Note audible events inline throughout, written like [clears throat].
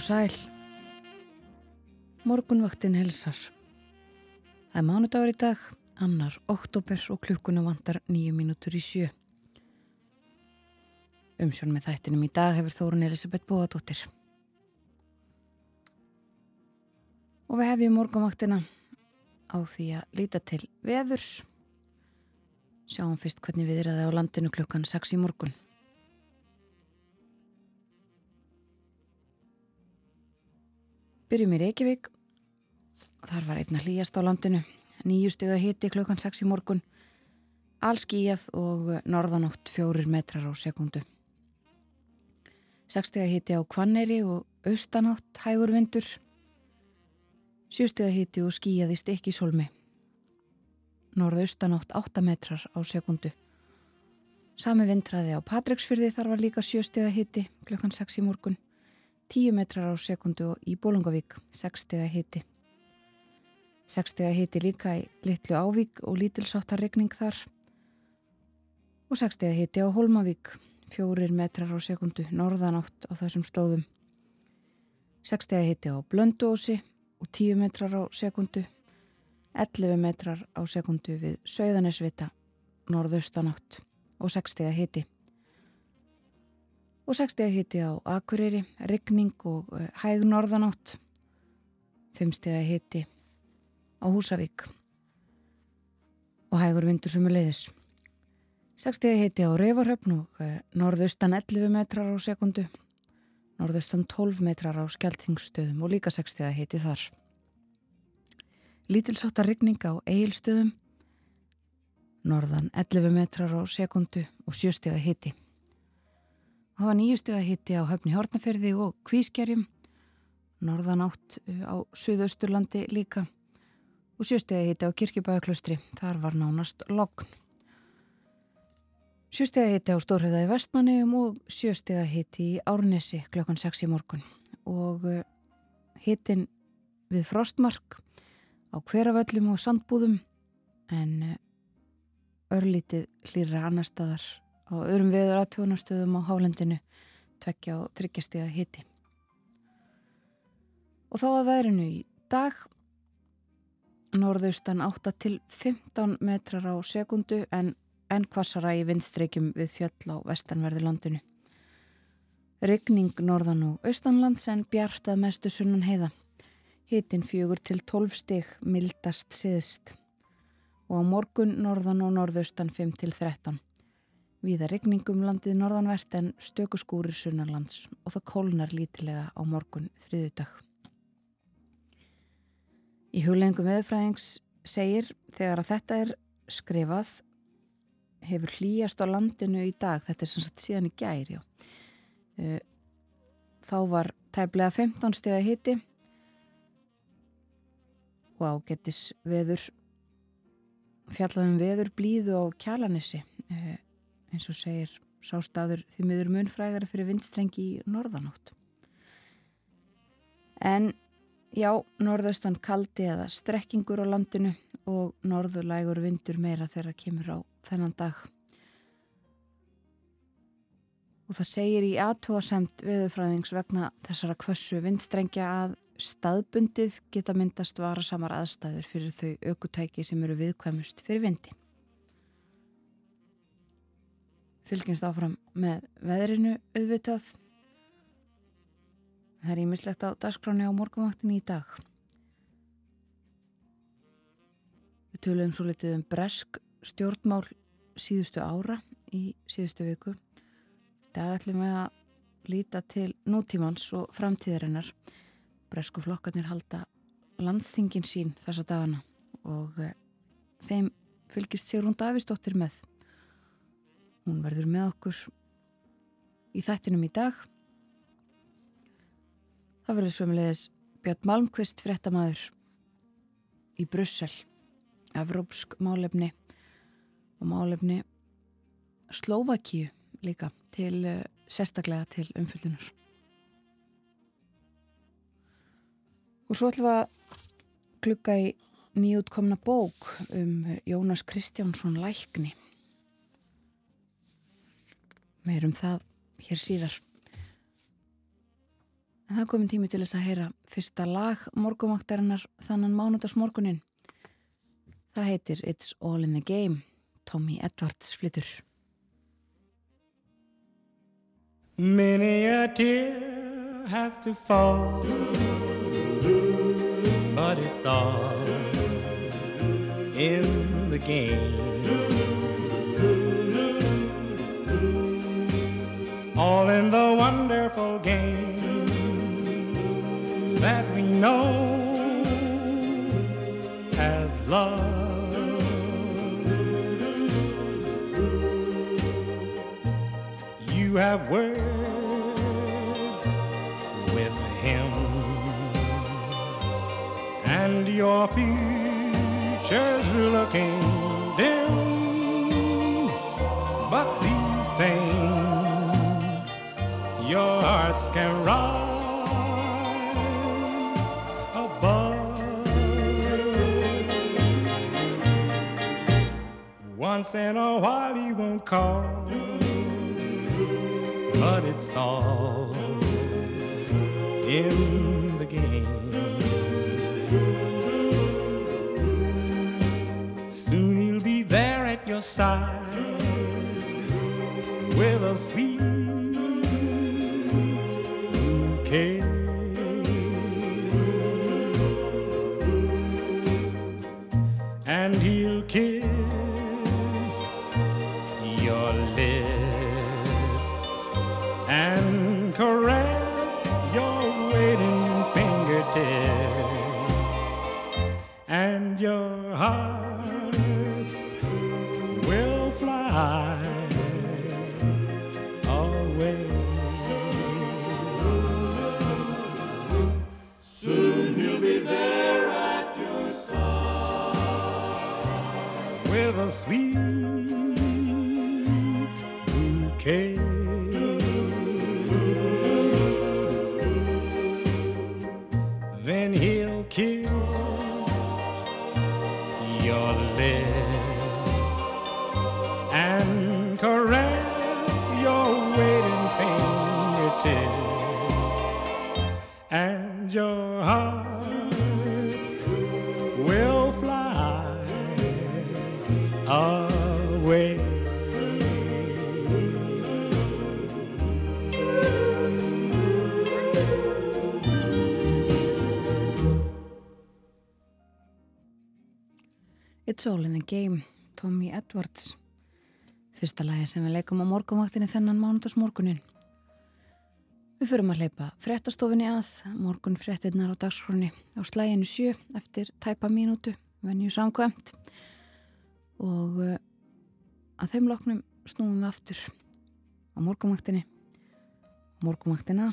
og sæl. Morgunvaktin helsar. Það er mánudagur í dag, annar oktober og klukkuna vantar nýju mínútur í sjö. Umsjón með þættinum í dag hefur Þórun Elisabeth Bóadóttir. Og við hefjum morgunvaktina á því að líta til veðurs. Sjáum fyrst hvernig við er að það á landinu klukkan 6 í morgun. Byrjum í Reykjavík. Þar var einna hlýjast á landinu. Nýju steg að hiti klukkan 6 í morgun. Allskíjað og norðanótt fjórir metrar á sekundu. 6 steg að hiti á Kvanneri og austanátt hægur vindur. 7 steg að hiti og skíjað í stikkisólmi. Norðaustanátt 8 metrar á sekundu. Sami vindraði á Patræksfyrði þar var líka 7 steg að hiti klukkan 6 í morgun. 10 metrar á sekundu í Bólungavík 6 steg að hiti. 6 steg að hiti líka í Littlu Ávík og lítilsáttar regning þar og 6 steg að hiti á Holmavík 4 metrar á sekundu norðanátt á þessum stóðum. 6 steg að hiti á Blöndósi og 10 metrar á sekundu 11 metrar á sekundu við Söðanesvita norðaustanátt og 6 steg að hiti og 6 steg hitti á Akureyri, regning og eh, hæg norðanátt, 5 steg hitti á Húsavík og hægur vindur sem er leiðis. 6 steg hitti á Rauvarhöfn og eh, norðaustan 11 metrar á sekundu, norðaustan 12 metrar á Skeltingstöðum og líka 6 steg hitti þar. Lítilsáttar regning á Egilstöðum, norðan 11 metrar á sekundu og 7 steg hitti. Það var nýjustu að hitti á höfni Hortnaferði og Kvískerjum, norðan átt uh, á Suðausturlandi líka og sjöstu að hitti á Kirkjubæðaklaustri, þar var nánast logn. Sjöstu að hitti á Stórhauða í Vestmanniðum og sjöstu að hitti í Árnesi klokkan 6 í morgun. Og uh, hittin við Frostmark á hverjaföllum og sandbúðum en uh, örlítið hlýra annar staðar á öðrum veður aðtjónastöðum á hálendinu tvekja og þryggjastega hiti. Og þá að veðrinu í dag norðaustan 8 til 15 metrar á sekundu en enn kvassara í vindstreikjum við fjöll á vestanverði landinu. Regning norðan og austanlands en bjartað mestu sunnan heiða. Hitin fjögur til 12 stig mildast siðst og á morgun norðan og norðaustan 5 til 13. Víða regningum landið norðanvert en stökuskúrir sunnarlands og það kólnar lítilega á morgun þriðudag. Í hugleggingum veðfræðings segir þegar að þetta er skrifað hefur hlýjast á landinu í dag, þetta er sem sagt síðan í gær, já. Eh, þá var tæplega 15 steg að hiti og ágetis veður, fjallaðum veður blíðu á kjalanissi eh, eins og segir sástaður því miður munfrægari fyrir vindstrengi í norðanótt. En já, norðaustan kaldi eða strekkingur á landinu og norðulægur vindur meira þegar kemur á þennan dag. Og það segir í aðtóasemt viðfræðings vegna þessara kvössu vindstrengja að staðbundið geta myndast varasamar aðstæður fyrir þau aukutæki sem eru viðkvæmust fyrir vindi. Fylgjumst áfram með veðrinu auðvitað. Það er ímislegt á dagskráni á morgunvaktin í dag. Við töluðum svo litið um bresk stjórnmál síðustu ára í síðustu viku. Það ætlum við að líta til nútímans og framtíðarinnar. Bresku flokkarnir halda landstingin sín þessa dagana og uh, þeim fylgist Sigrún Davísdóttir með. Hún verður með okkur í þættinum í dag. Það verður sömulegis Björn Malmqvist fréttamaður í Brussel, Evrópsk málefni og málefni Slovakíu líka til uh, sérstaklega til umfylgjunar. Og svo ætlum við að klukka í nýjútkomna bók um Jónas Kristjánsson Lækni. Meirum það hér síðar. En það komið tími til þess að heyra fyrsta lag morgumvaktarinnar þannan mánudagsmorgunin. Það heitir It's All in the Game, Tommy Edwards flytur. Many a tear has to fall But it's all in the game All in the wonderful game That we know as love. You have words with him And your future's looking dim. But these things Your hearts can rise above Once in a while he won't call but it's all in the game. Soon he'll be there at your side with a sweet It's All in the Game, Tommy Edwards. Fyrsta lagi sem við leikum á morgunvaktinni þennan mánudagsmorgunin. Við förum að hleypa frettastofinni að, morgun frettinnar á dagskroni á slæginu sjö eftir tæpa mínútu, venju samkvæmt. Og uh, að þeim loknum snúum við aftur á morgunvaktinni, morgunvaktina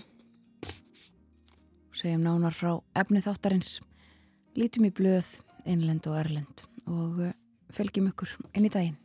segjum nánar frá efni þáttarins, lítum í blöð, innlend og erlend og uh, fylgjum ykkur inn í daginn.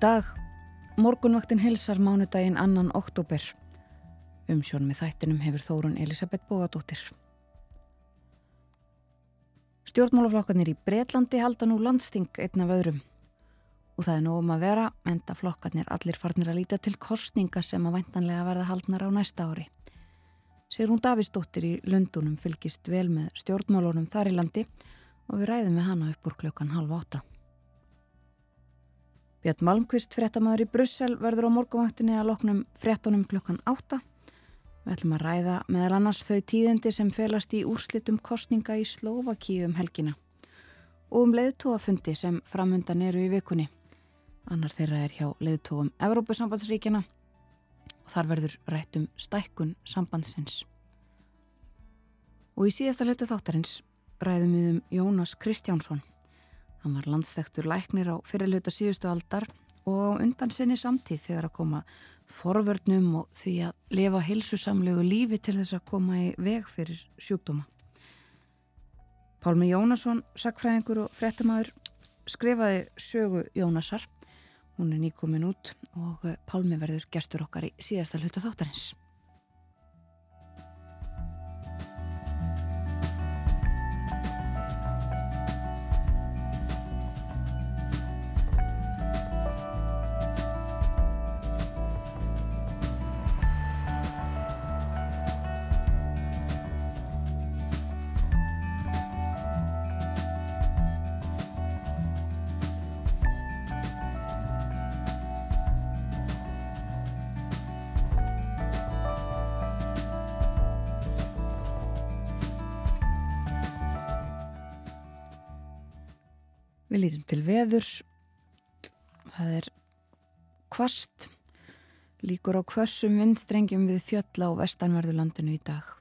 Dag, morgunvaktin hilsar mánudaginn annan oktober. Umsjón með þættinum hefur Þórun Elisabeth Bóadóttir. Stjórnmálaflokkarnir í Breitlandi halda nú landsting einn af öðrum. Og það er nógum að vera, enda flokkarnir allir farnir að líta til kostninga sem að væntanlega verða haldnar á næsta ári. Sigrún Davísdóttir í Lundunum fylgist vel með stjórnmálunum þar í landi og við ræðum við hana upp úr klukkan halv átta. Björn Malmqvist, frettamæður í Brussel, verður á morgunvaktinni að loknum frettunum klukkan átta. Við ætlum að ræða meðal annars þau tíðendi sem felast í úrslitum kostninga í Slovakíu um helgina og um leðtóafundi sem framundan eru í vikunni. Annar þeirra er hjá leðtóum Evrópusambandsríkjana og þar verður rætt um stækkun sambandsins. Og í síðasta hlutu þáttarins ræðum við um Jónas Kristjánsson Hann var landsþektur læknir á fyrirluta síðustu aldar og undan sinni samtíð þegar að koma forvörnum og því að lifa hilsusamlegu lífi til þess að koma í veg fyrir sjúkdóma. Pálmi Jónasson, sakfræðingur og frettamæður, skrifaði sögu Jónasar. Hún er nýkomin út og Pálmi verður gestur okkar í síðasta hluta þáttarins. Við lítum til veðurs. Það er kvast, líkur á kvössum vindstrengjum við fjölla á vestanverðulandinu í dag.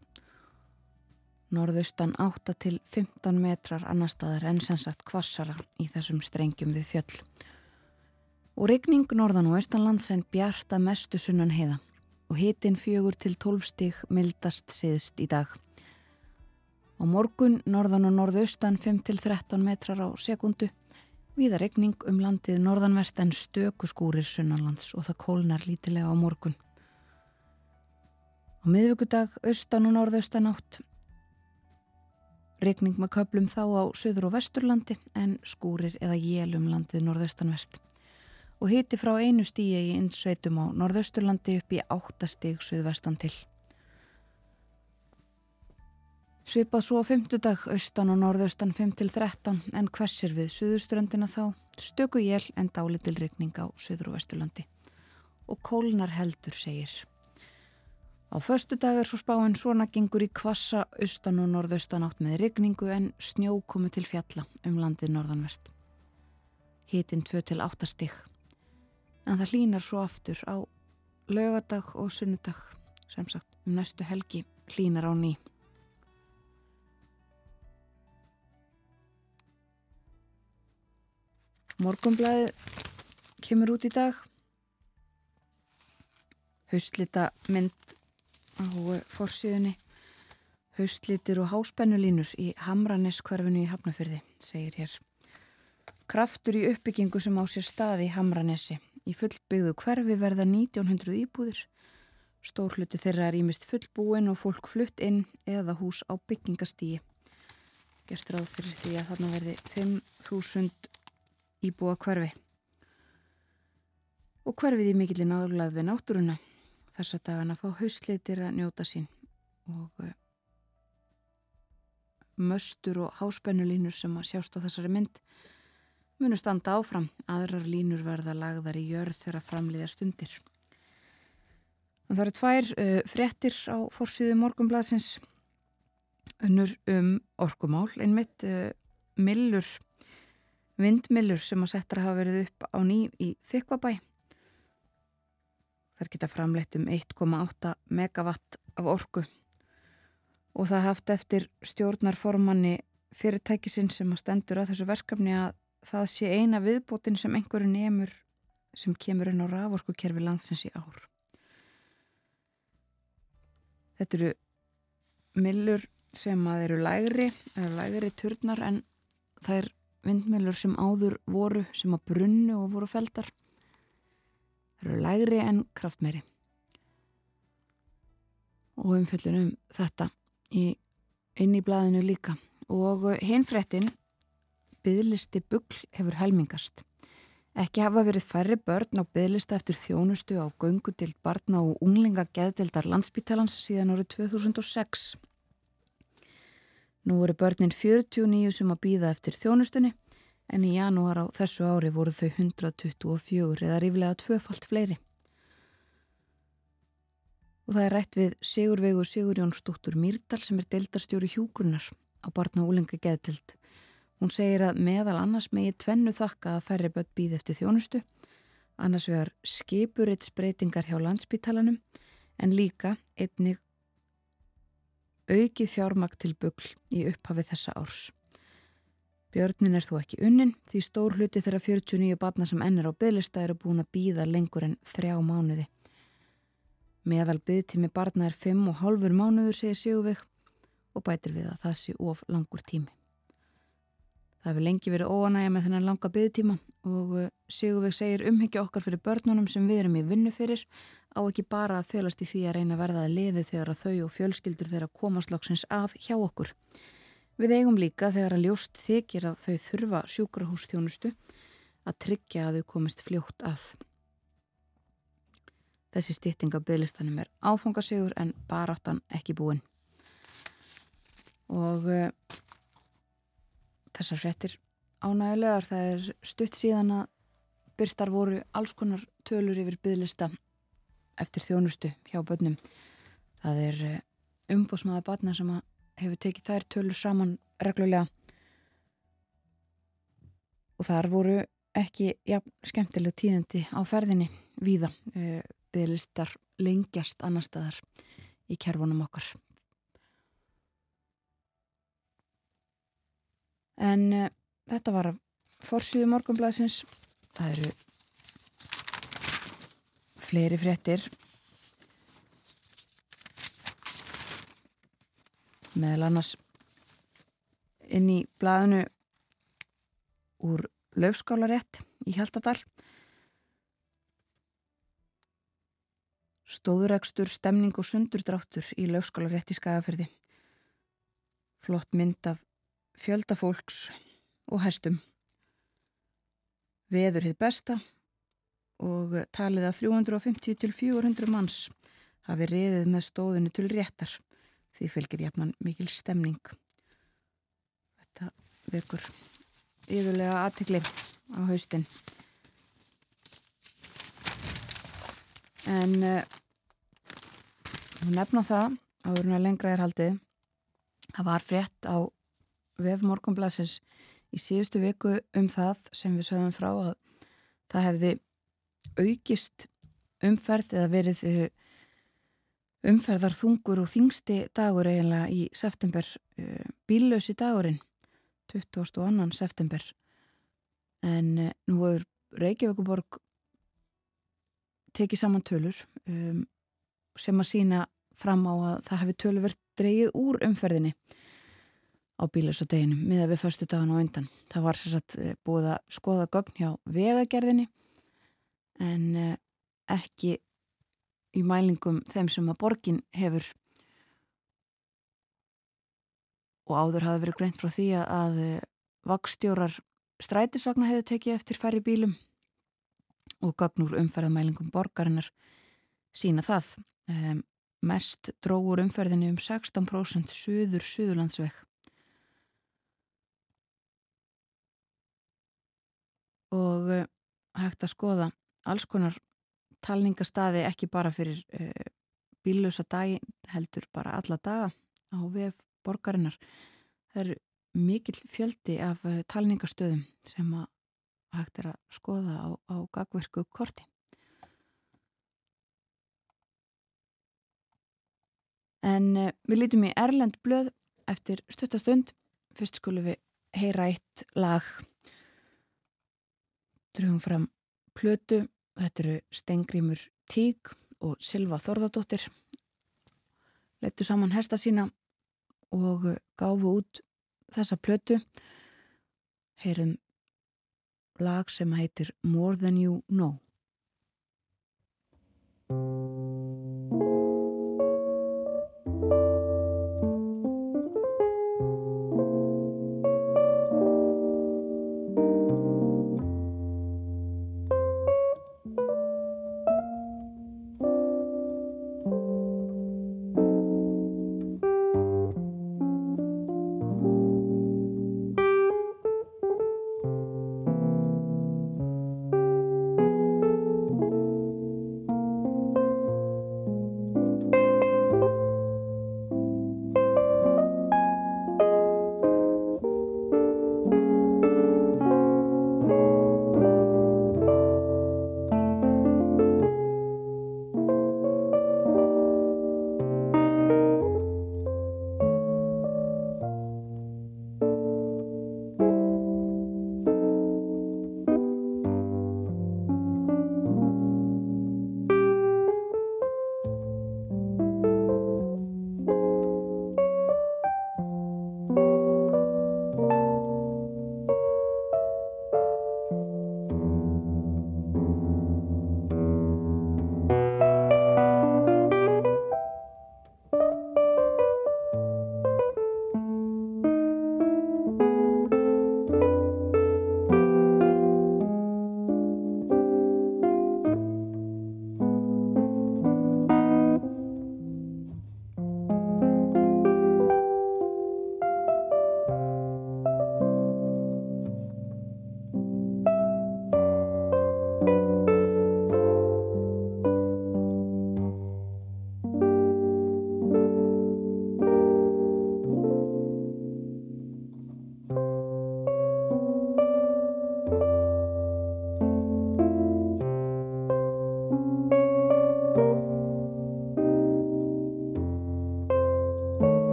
Norðaustan 8 til 15 metrar annar staðar en sem sagt kvassara í þessum strengjum við fjöll. Og regning norðan og austanlands en bjarta mestu sunnan heiða og hitin fjögur til 12 stig mildast siðst í dag. Á morgun norðan og norðaustan 5-13 metrar á sekundu. Víða regning um landið norðanvert en stöku skúrir sunnanlands og það kólnar lítilega á morgun. Á miðvíkudag austan og norðaustan átt. Regning með köplum þá á söður og vesturlandi en skúrir eða jélum landið norðaustanvert. Og hiti frá einu stíi í innsveitum á norðausturlandi upp í 8 stíg söðvestan til. Svipað svo á fymtudag, austan og norðaustan 5-13 en hversir við suðuströndina þá, stöku jél en dálitil regning á söður og vesturlandi. Og kólnar heldur, segir. Á förstu dag er svo spáinn svona gengur í kvassa austan og norðaustan átt með regningu en snjó komu til fjalla um landið norðanvert. Hitinn 2-8 stig. En það hlínar svo aftur á lögadag og sunnudag, sem sagt um næstu helgi hlínar á ný. Morgumblæði kemur út í dag. Haustlita mynd á forsíðunni. Haustlitir og háspennulínur í Hamranes hverfinu í Hafnafyrði, segir hér. Kraftur í uppbyggingu sem á sér staði í Hamranesi. Í fullbyggðu hverfi verða 1900 íbúðir. Stórhluti þeirra er ímist fullbúin og fólk flutt inn eða hús á byggingastígi. Gert ráð fyrir því að þarna verði 5000 íbúa hverfi. Og hverfið í mikilinn áðurlað við náttúruna þess að dagana fá hausleitir að njóta sín og uh, möstur og háspennulínur sem að sjást á þessari mynd munu standa áfram, aðrar línur verða lagðar í jörð þegar framliða stundir. Og það eru tvær uh, frettir á fórsíðu morgumblasins önnur um orkumál, einmitt uh, millur vindmillur sem að settra hafa verið upp á ný í Þykvabæ. Þar geta framleitt um 1,8 megawatt af orku og það haft eftir stjórnarformanni fyrirtækisinn sem að stendur að þessu verkefni að það sé eina viðbótin sem einhverju nefnur sem kemur inn á raforkukerfi landsins í ár. Þetta eru millur sem að eru lægri, eru lægri turnar en það er vindmjölur sem áður voru sem að brunnu og voru feldar eru lægri en kraftmeiri. Og umfyllunum þetta í, inn í blaðinu líka. Og hinfrettin byðlisti bugl hefur helmingast. Ekki hafa verið færri börn á byðlista eftir þjónustu á göngudild barna og unglinga geðdildar landsbítalans síðan árið 2006. Nú voru börnin 49 sem að býða eftir þjónustunni en í janúar á þessu ári voru þau 124 eða ríflega tvöfalt fleiri. Og það er rætt við Sigurvegu Sigurjón Stúttur Mýrdal sem er deildarstjóri hjúgrunnar á barna og úlenga geðtild. Hún segir að meðal annars megi tvennu þakka að færri börn býð eftir þjónustu, annars vegar skipuritsbreytingar hjá landsbítalanum en líka einnig aukið fjármakt til bugl í upphafið þessa árs. Björnin er þó ekki unnin því stór hluti þeirra 49 barna sem ennir á bygglista eru búin að býða lengur en þrjá mánuði. Meðal byggtími barna er 5,5 mánuður segir Sigurveig og bætir við að það sé of langur tími. Það hefur lengi verið óanægja með þennan langa byggtíma og uh, Sigurveig segir umhyggja okkar fyrir börnunum sem við erum í vinnu fyrir á ekki bara að fölast í því að reyna að verða að liði þegar að þau og fjölskyldur þeirra komaslagsins að hjá okkur. Við eigum líka þegar að ljóst þykir að þau þurfa sjúkrahústjónustu að tryggja að þau komist fljótt að. Þessi stýtting af bygglistanum er áfangasigur en baráttan ekki búin. Og uh, þessar frettir ánægulegar það er stutt síðan að byrtar voru alls konar tölur yfir bygglista eftir þjónustu hjá börnum. Það er uh, umbósmaða batna sem hefur tekið þær tölur saman reglulega og þar voru ekki ja, skemmtileg tíðandi á ferðinni víða. Uh, bygglistar lengjast annar staðar í kerfunum okkar. En uh, þetta var fórsýðu morgunblæsins. Það eru fleiri fréttir. Meðal annars inn í blæðinu úr löfskálarétt í Hjaltadal. Stóðurekstur, stemning og sundurdráttur í lögskólarétt í Skagafyrði. Flott mynd af fjöldafólks og hestum. Veður hitt besta og talið að 350 til 400 manns hafi reyðið með stóðinu til réttar. Því fylgir jafnan mikil stemning. Þetta vekur yfirlega aðtikli á haustin. En uh, nefna það, áður en að lengra er haldið, það var frétt á vef morgunblæsins í síðustu viku um það sem við sögum frá að það hefði aukist umferð eða verið eh, umferðar þungur og þingsti dagur eiginlega í september, uh, bíllösi dagurinn, 22. september. En uh, nú hefur Reykjavíkuborg tekið saman tölur um, sem að sína fram á að það hefði töluvert dreyið úr umferðinni á bílasodeginu miða við förstu dagan og undan. Það var sérsagt eh, búið að skoða gögn hjá vegagerðinni en eh, ekki í mælingum þeim sem að borgin hefur og áður hafi verið greint frá því að eh, vakstjórar strætisvagna hefur tekið eftir færri bílum og gagnur umferðamælingum borgarinnar sína það. Mest dróður umferðinni um 16% suður Og uh, hægt að skoða alls konar talningastaði ekki bara fyrir uh, bíllösa dagi, heldur bara alla daga á vef borgarinnar. Það eru mikill fjöldi af uh, talningastöðum sem að hægt er að skoða á, á gagverku korti. En uh, við lítum í Erlend blöð eftir stuttastund. Fyrst skulum við heyra eitt lag. Drögum fram plötu. Þetta eru Stengrimur Tík og Silva Þorðardóttir. Lettu saman hersta sína og gáfu út þessa plötu. Heyrum lag sem heitir More Than You Know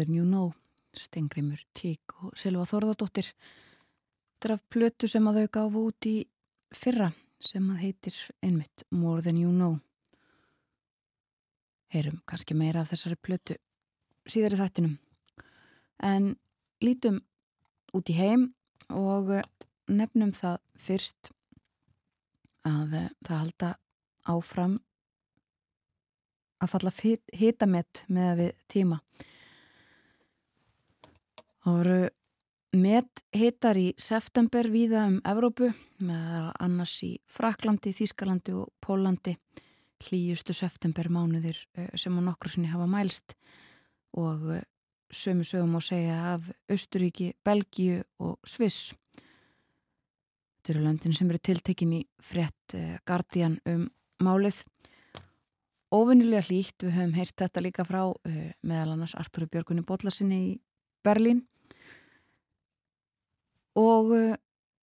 More Than You Know, Stengrimur Tík og Silva Þorðardóttir. Þetta er af plötu sem að þau gafu út í fyrra sem að heitir einmitt More Than You Know. Heyrum kannski meira af þessari plötu síðar í þættinum. En lítum út í heim og nefnum það fyrst að það halda áfram að falla hitamett með við tíma. Það voru met hittar í september víða um Evrópu með annars í Fraklandi, Þískalandi og Pólandi hlýjustu september mánuðir eh, sem á nokkru sinni hafa mælst og eh, sömu sögum á segja af Östuríki, Belgíu og Sviss. Þetta eru löndin sem eru tiltekin í frett eh, Guardian um málið. Óvinnilega hlýtt, við höfum heyrt þetta líka frá meðal annars Artúri Björgunni Bóllasinni í Berlín. Og uh,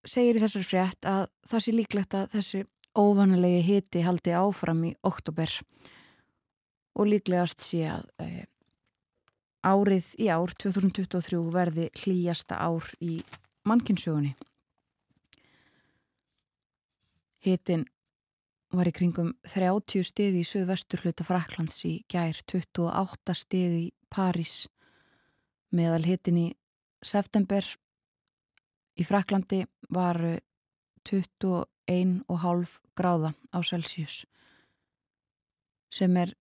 segir í þessari frétt að það sé líklegt að þessi óvanalegi hiti haldi áfram í oktober og líklegast sé að e, árið í ár 2023 verði hlýjasta ár í mannkinsögunni. Hitin var í kringum 30 stegi í söðvestur hluta Fraklands í gær, 28 stegi í París meðal hitin í september í Fraklandi var 21,5 gráða á Celsius sem er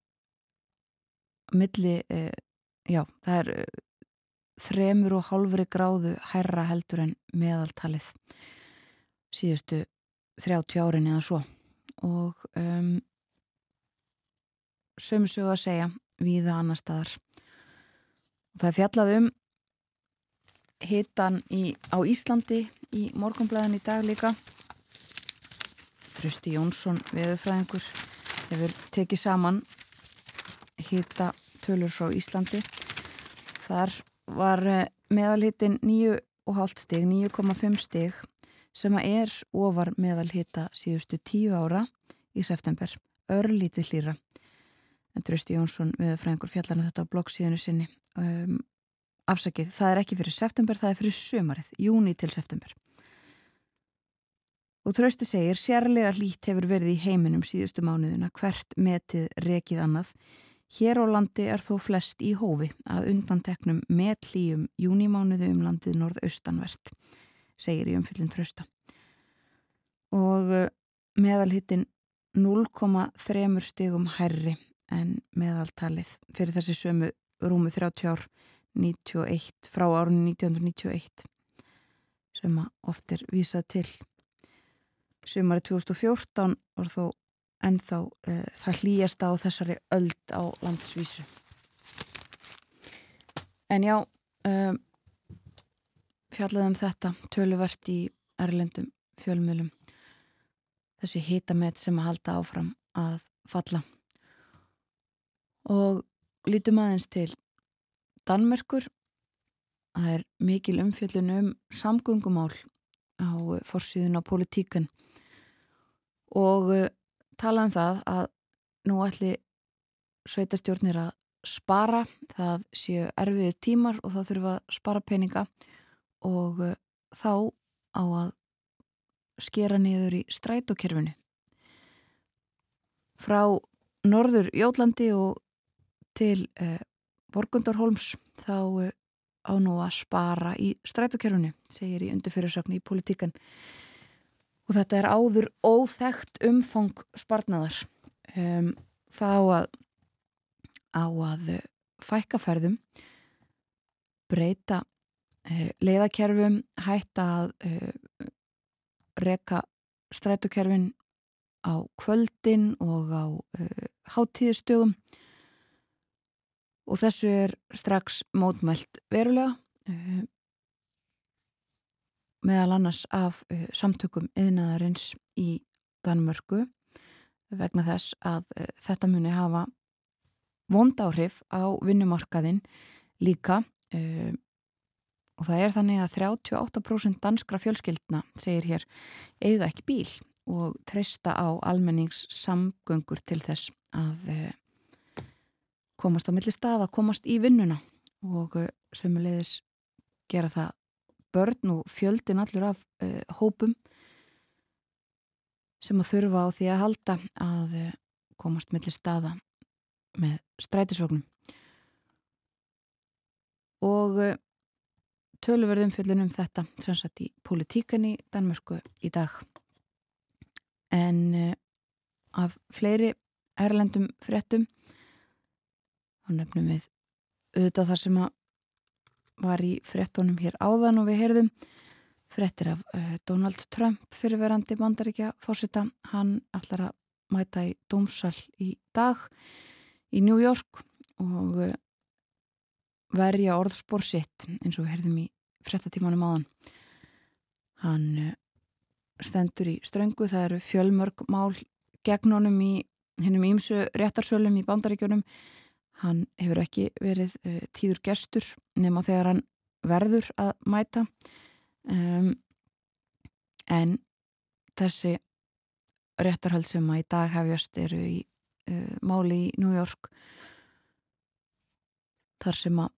milli, eh, já, það er eh, þremur og hálfri gráðu herra heldur en meðaltalið síðustu 30 árin eða svo. Og um, sömu sögu að segja viða annar staðar Það er fjallað um hitan í, á Íslandi í morgunblæðin í dag líka. Trösti Jónsson, veðurfræðingur, hefur tekið saman hita tölur frá Íslandi. Þar var eh, meðalhitin 9,5 stig, 9,5 stig sem að er ofar meðal hita síðustu tíu ára í september, örlítið hlýra. En Trösti Jónsson við fræðingur fjallarna þetta á bloggsíðinu sinni um, afsakið, það er ekki fyrir september, það er fyrir sömarið, júni til september. Og Trösti segir, sérlega hlýtt hefur verið í heiminum síðustu mánuðina, hvert metið rekið annað. Hér á landi er þó flest í hófi að undanteknum met hlýjum júnimánuðu um landið norðaustanvert, segir í umfyllin Trösta. Og uh, meðalhittin 0,3 stegum herri en meðaltalið fyrir þessi sömu rúmu 30 ár 91, frá árunni 1991 sem oft er vísað til. Sumari 2014 var þó ennþá e, það hlýjast á þessari öld á landsvísu. En já e, fjallaðum þetta töluvert í erlendum fjölmjölum þessi hitamet sem að halda áfram að falla. Og lítum aðeins til Danmerkur. Það er mikil umfjöllun um samgöngumál á forsýðun á politíkan og uh, tala um það að nú ætli sveitastjórnir að spara, það séu erfiðir tímar og þá þurfa að spara peninga. Og uh, þá á að skera niður í strætókerfinu. Frá norður Jólandi og til uh, Borgundorholms þá uh, á nú að spara í strætókerfunu, segir í undirfyrirsögnu í politíkan. Og þetta er áður óþægt umfang spartnaðar. Um, það á að, á að uh, fækkaferðum, breyta uh, leiðakerfum, hætta að uh, reka strætókerfin á kvöldin og á uh, hátíðstögum og þessu er strax mótmælt verulega uh, meðal annars af uh, samtökum yðnaðarins í Danmörku vegna þess að uh, þetta muni hafa vond áhrif á vinnumarkaðin líka og það er þannig að 38% danskra fjölskyldna segir hér eiga ekki bíl og treysta á almenningssamgöngur til þess að komast á milli stað að komast í vinnuna og uh, sömulegis gera það börn og fjöldin allur af uh, hópum sem að þurfa á því að halda að uh, komast milli staða með strætisvögnum. Og uh, töluverðum fjöldin um þetta sem satt í politíkan í Danmörku í dag. En af fleiri erlendum fréttum og nefnum við auðvitað þar sem að var í frettunum hér áðan og við heyrðum frettir af uh, Donald Trump fyrirverandi bandaríkja fórsita, hann allar að mæta í dómsal í dag í New York og uh, verja orðspór sitt eins og við heyrðum í frettatímanum áðan. Hann uh, stendur í ströngu, það eru fjölmörg mál gegn honum í hennum ímsu réttarsölum í bandaríkjunum Hann hefur ekki verið uh, tíður gestur nema þegar hann verður að mæta. Um, en þessi réttarhald sem að í dag hefjast eru í uh, máli í New York þar sem að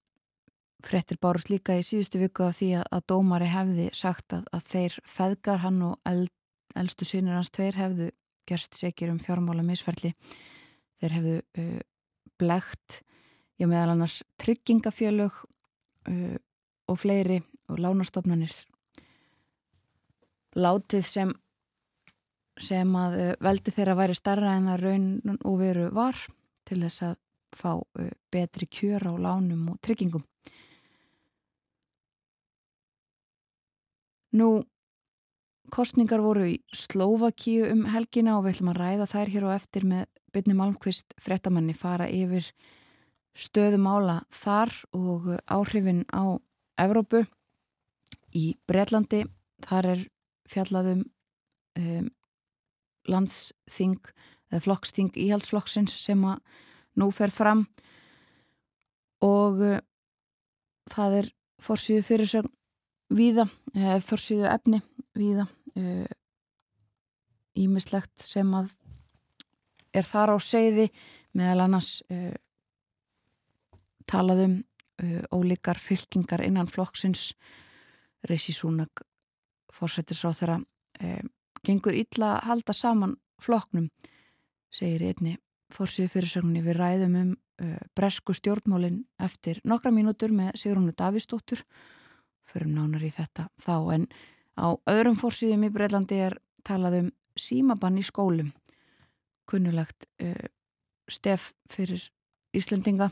frettir bárust líka í síðustu viku af því að, að dómari hefði sagt að, að þeir feðgar hann og eld, eldstu sínir hans tveir hefðu gerst segir um fjármála misferli þeir hefðu uh, blegt ég meðal annars tryggingafjölug uh, og fleiri og lánastofnanir. Látið sem sem að uh, veldi þeirra væri starra en það raun og veru var til þess að fá uh, betri kjör á lánum og tryggingum. Nú kostningar voru í Slovakíu um helgina og við ætlum að ræða þær hér og eftir með Byrni Malmqvist frettamanni fara yfir stöðumála þar og áhrifin á Evrópu. Í Breitlandi þar er fjallaðum um, landsþing eða flokksþing íhaldsflokksins sem að nú fer fram. Og uh, það er fórsýðu fyrirsögn víða, eða fórsýðu efni víða ímislegt sem að er þar á seiði meðal annars uh, talaðum uh, ólíkar fylkingar innan flokksins. Reysi Súnag fórsættisráð þeirra uh, gengur illa að halda saman flokknum segir einni fórsíðu fyrirsögninni. Við ræðum um bresku stjórnmólin eftir nokkra mínútur með Sigrúnu Davísdóttur förum nánar í þetta þá en á öðrum fórsíðum í Breitlandi er talað um símabann í skólum kunnulegt uh, stef fyrir Íslendinga.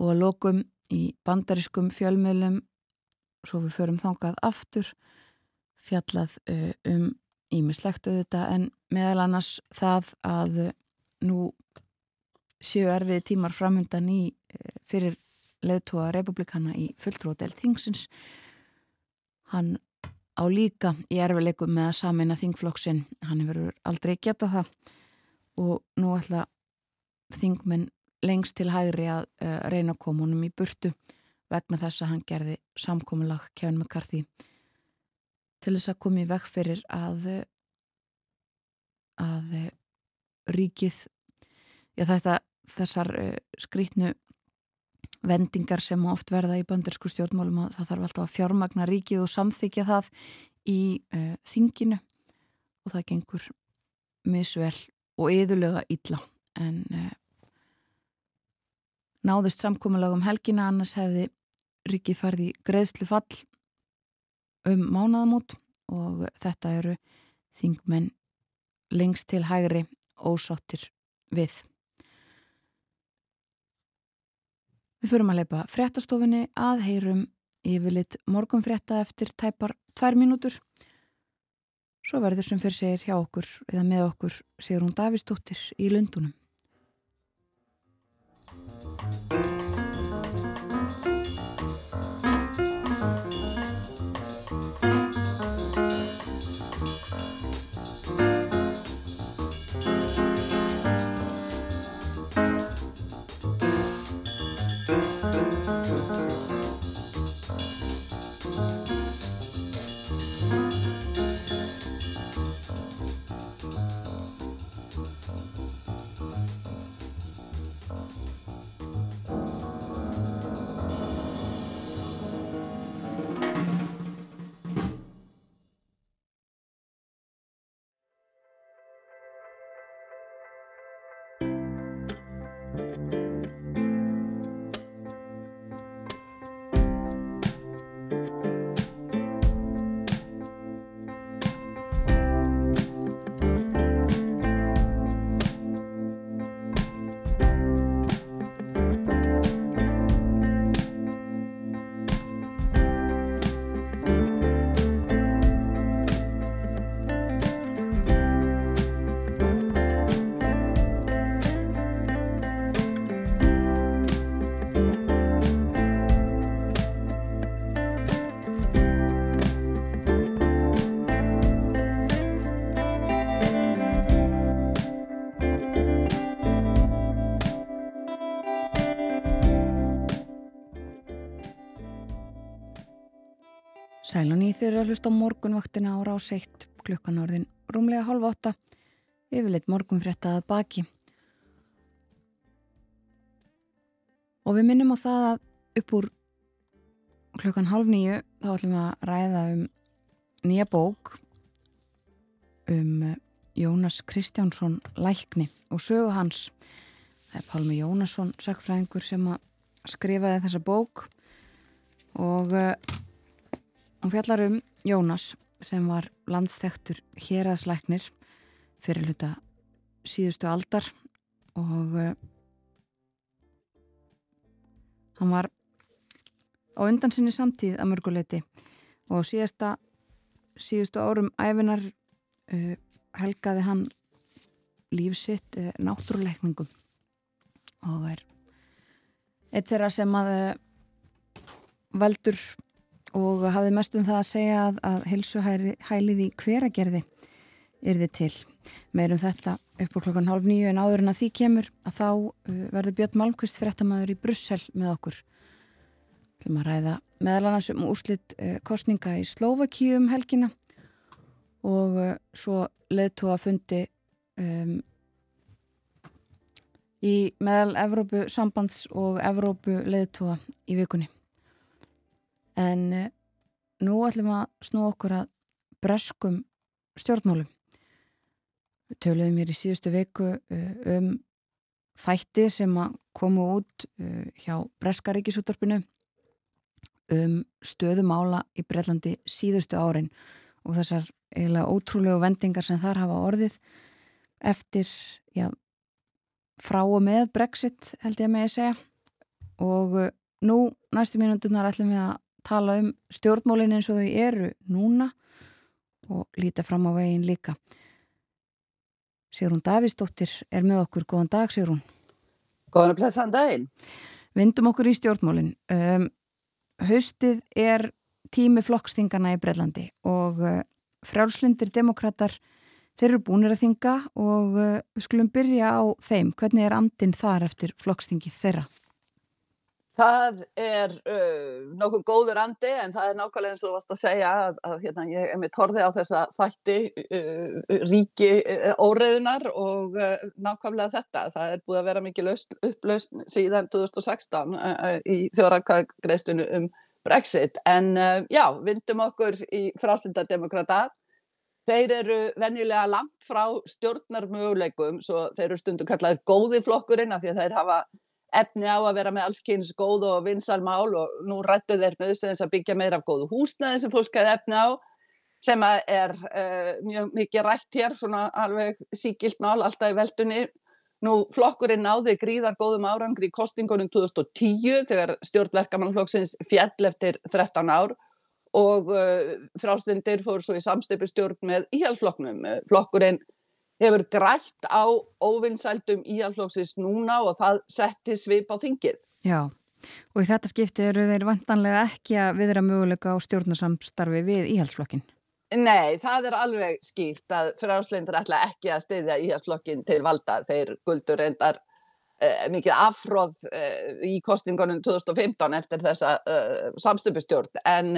Og að lokum í bandariskum fjölmiðlum svo við förum þangað aftur fjallað uh, um ímislegt auðvitað en meðal annars það að nú séu erfið tímar framundan í uh, fyrir leðtúa republikana í fulltróðel þingsins. Hann á líka í erfileikum með að samina þingflokksinn. Hann hefur aldrei getað það. Og nú ætla þingmenn lengst til hægri að uh, reyna komunum í burtu vegna þess að hann gerði samkominlag Kevin McCarthy. Til þess að komi vekk fyrir að að ríkið já þetta þessar uh, skrítnu vendingar sem oft verða í bandersku stjórnmálum og það þarf alltaf að fjármagna ríkið og samþykja það í uh, þinginu og það gengur misvel og yðurlega illa en uh, náðist samkómulag um helgina annars hefði ríkið farið í greiðslu fall um mánaðamót og þetta eru þingmenn lengst til hægri ósáttir við. Við fyrum að leipa fréttastofinni að heyrum yfirleitt morgunfrétta eftir tæpar tvær mínútur. Svo verður sem fyrir segir hjá okkur eða með okkur segur hún Davísdóttir í Lundunum. Sælun í þeirra hlust á morgunvaktina á rás 1 klukkan orðin rúmlega halv 8 yfirleitt morgunfréttaðað baki. Og við minnum á það að upp úr klukkan halv nýju þá ætlum við að ræða um nýja bók um Jónas Kristjánsson Lækni og sögu hans. Það er Pálmi Jónasson, sagfræðingur sem að skrifaði þessa bók og Hún fjallar um Jónas sem var landstektur héraðslæknir fyrir hluta síðustu aldar og uh, hann var á undan sinni samtíð að mörguleiti og síðasta síðustu árum æfinar uh, helgaði hann lífsitt uh, náttúruleikningum og er eitt þeirra sem að veldur og hafði mest um það að segja að, að helsuhælið í hveragerði er þið til. Meirum þetta upp úr klokkan hálf nýju en áður en að því kemur að þá uh, verður Björn Malmqvist fréttamaður í Brussel með okkur. Það er að ræða meðal annars um úrslitt uh, kostninga í Slovakíu um helgina og uh, svo leðtúa fundi um, í meðal Evrópu sambands og Evrópu leðtúa í vikunni. En uh, nú ætlum að snú okkur að breskum stjórnmálum. Við töluðum hér í síðustu viku uh, um þætti sem að komu út uh, hjá Breskaríkisúttarpinu um stöðumála í Breitlandi síðustu árin og þessar eiginlega ótrúlegu vendingar sem þar hafa orðið eftir já, frá og með Brexit held ég að með að segja og nú næstu mínundunar ætlum við að tala um stjórnmálinn eins og þau eru núna og líta fram á veginn líka Sigrún Davísdóttir er með okkur. Góðan dag, Sigrún. Góðan að blessa daginn. Vindum okkur í stjórnmólinn. Um, haustið er tími flokksþingana í Brellandi og uh, frjálslindir demokrater þeir eru búinir að þinga og uh, við skulum byrja á þeim. Hvernig er andin þar eftir flokksþingi þeirra? Það er uh, nokkuð góður andi en það er nákvæmlega eins og þú varst að segja að, að hérna, ég er með torði á þessa þætti uh, ríki uh, óreðunar og uh, nákvæmlega þetta. Það er búið að vera mikið upplaust síðan 2016 uh, uh, í þjórakagreistinu um Brexit en já, vindum okkur í frásildademokrata. Þeir eru venjulega langt frá stjórnarmöguleikum svo þeir eru stundu kallaðið góði flokkurinn af því að þeir hafa efni á að vera með alls kynns góð og vinsal mál og nú rættu þeir þess að byggja meira af góðu húsnaði sem fólk hefði efni á sem er uh, mjög mikið rætt hér, svona alveg síkilt mál alltaf í veldunni. Nú flokkurinn náði gríðar góðum árangri í kostingunum 2010 þegar stjórnverkamannflokksins fjall eftir 13 ár og uh, frástundir fór svo í samstipustjórn með íhalsflokknum. Flokkurinn hefur grætt á óvinnsældum íhalflóksins núna og það setti svip á þingið. Já, og í þetta skipti eru þeir vantanlega ekki að viðra möguleika á stjórnarsamstarfi við íhalsflokkin? Nei, það er alveg skýrt að frálslindur ætla ekki að styðja íhalsflokkin til valda. Þeir guldur reyndar uh, mikið afhróð uh, í kostingunum 2015 eftir þessa uh, samstöpustjórn en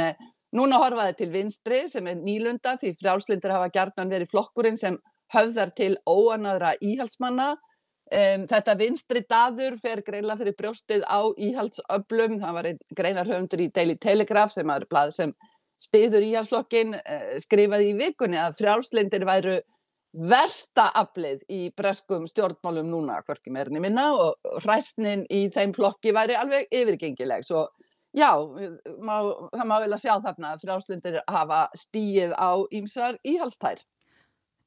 núna horfaði til vinstri sem er nýlunda því frálslindur hafa gertan verið flokkurinn sem höfðar til óanæðra íhalsmanna. Um, þetta vinstri daður fer greinlega fyrir brjóstið á íhalsöblum. Það var einn greinarhöfundur í Daily Telegraph sem er blað sem stiður íhalsflokkin uh, skrifaði í vikunni að frjálslindir væru versta aflið í breskum stjórnmálum núna, hvorki meirinni minna og hræstnin í þeim flokki væri alveg yfirgengileg. Svo já, má, það má vel að sjá þarna að frjálslindir hafa stíið á ímsar íhalstær.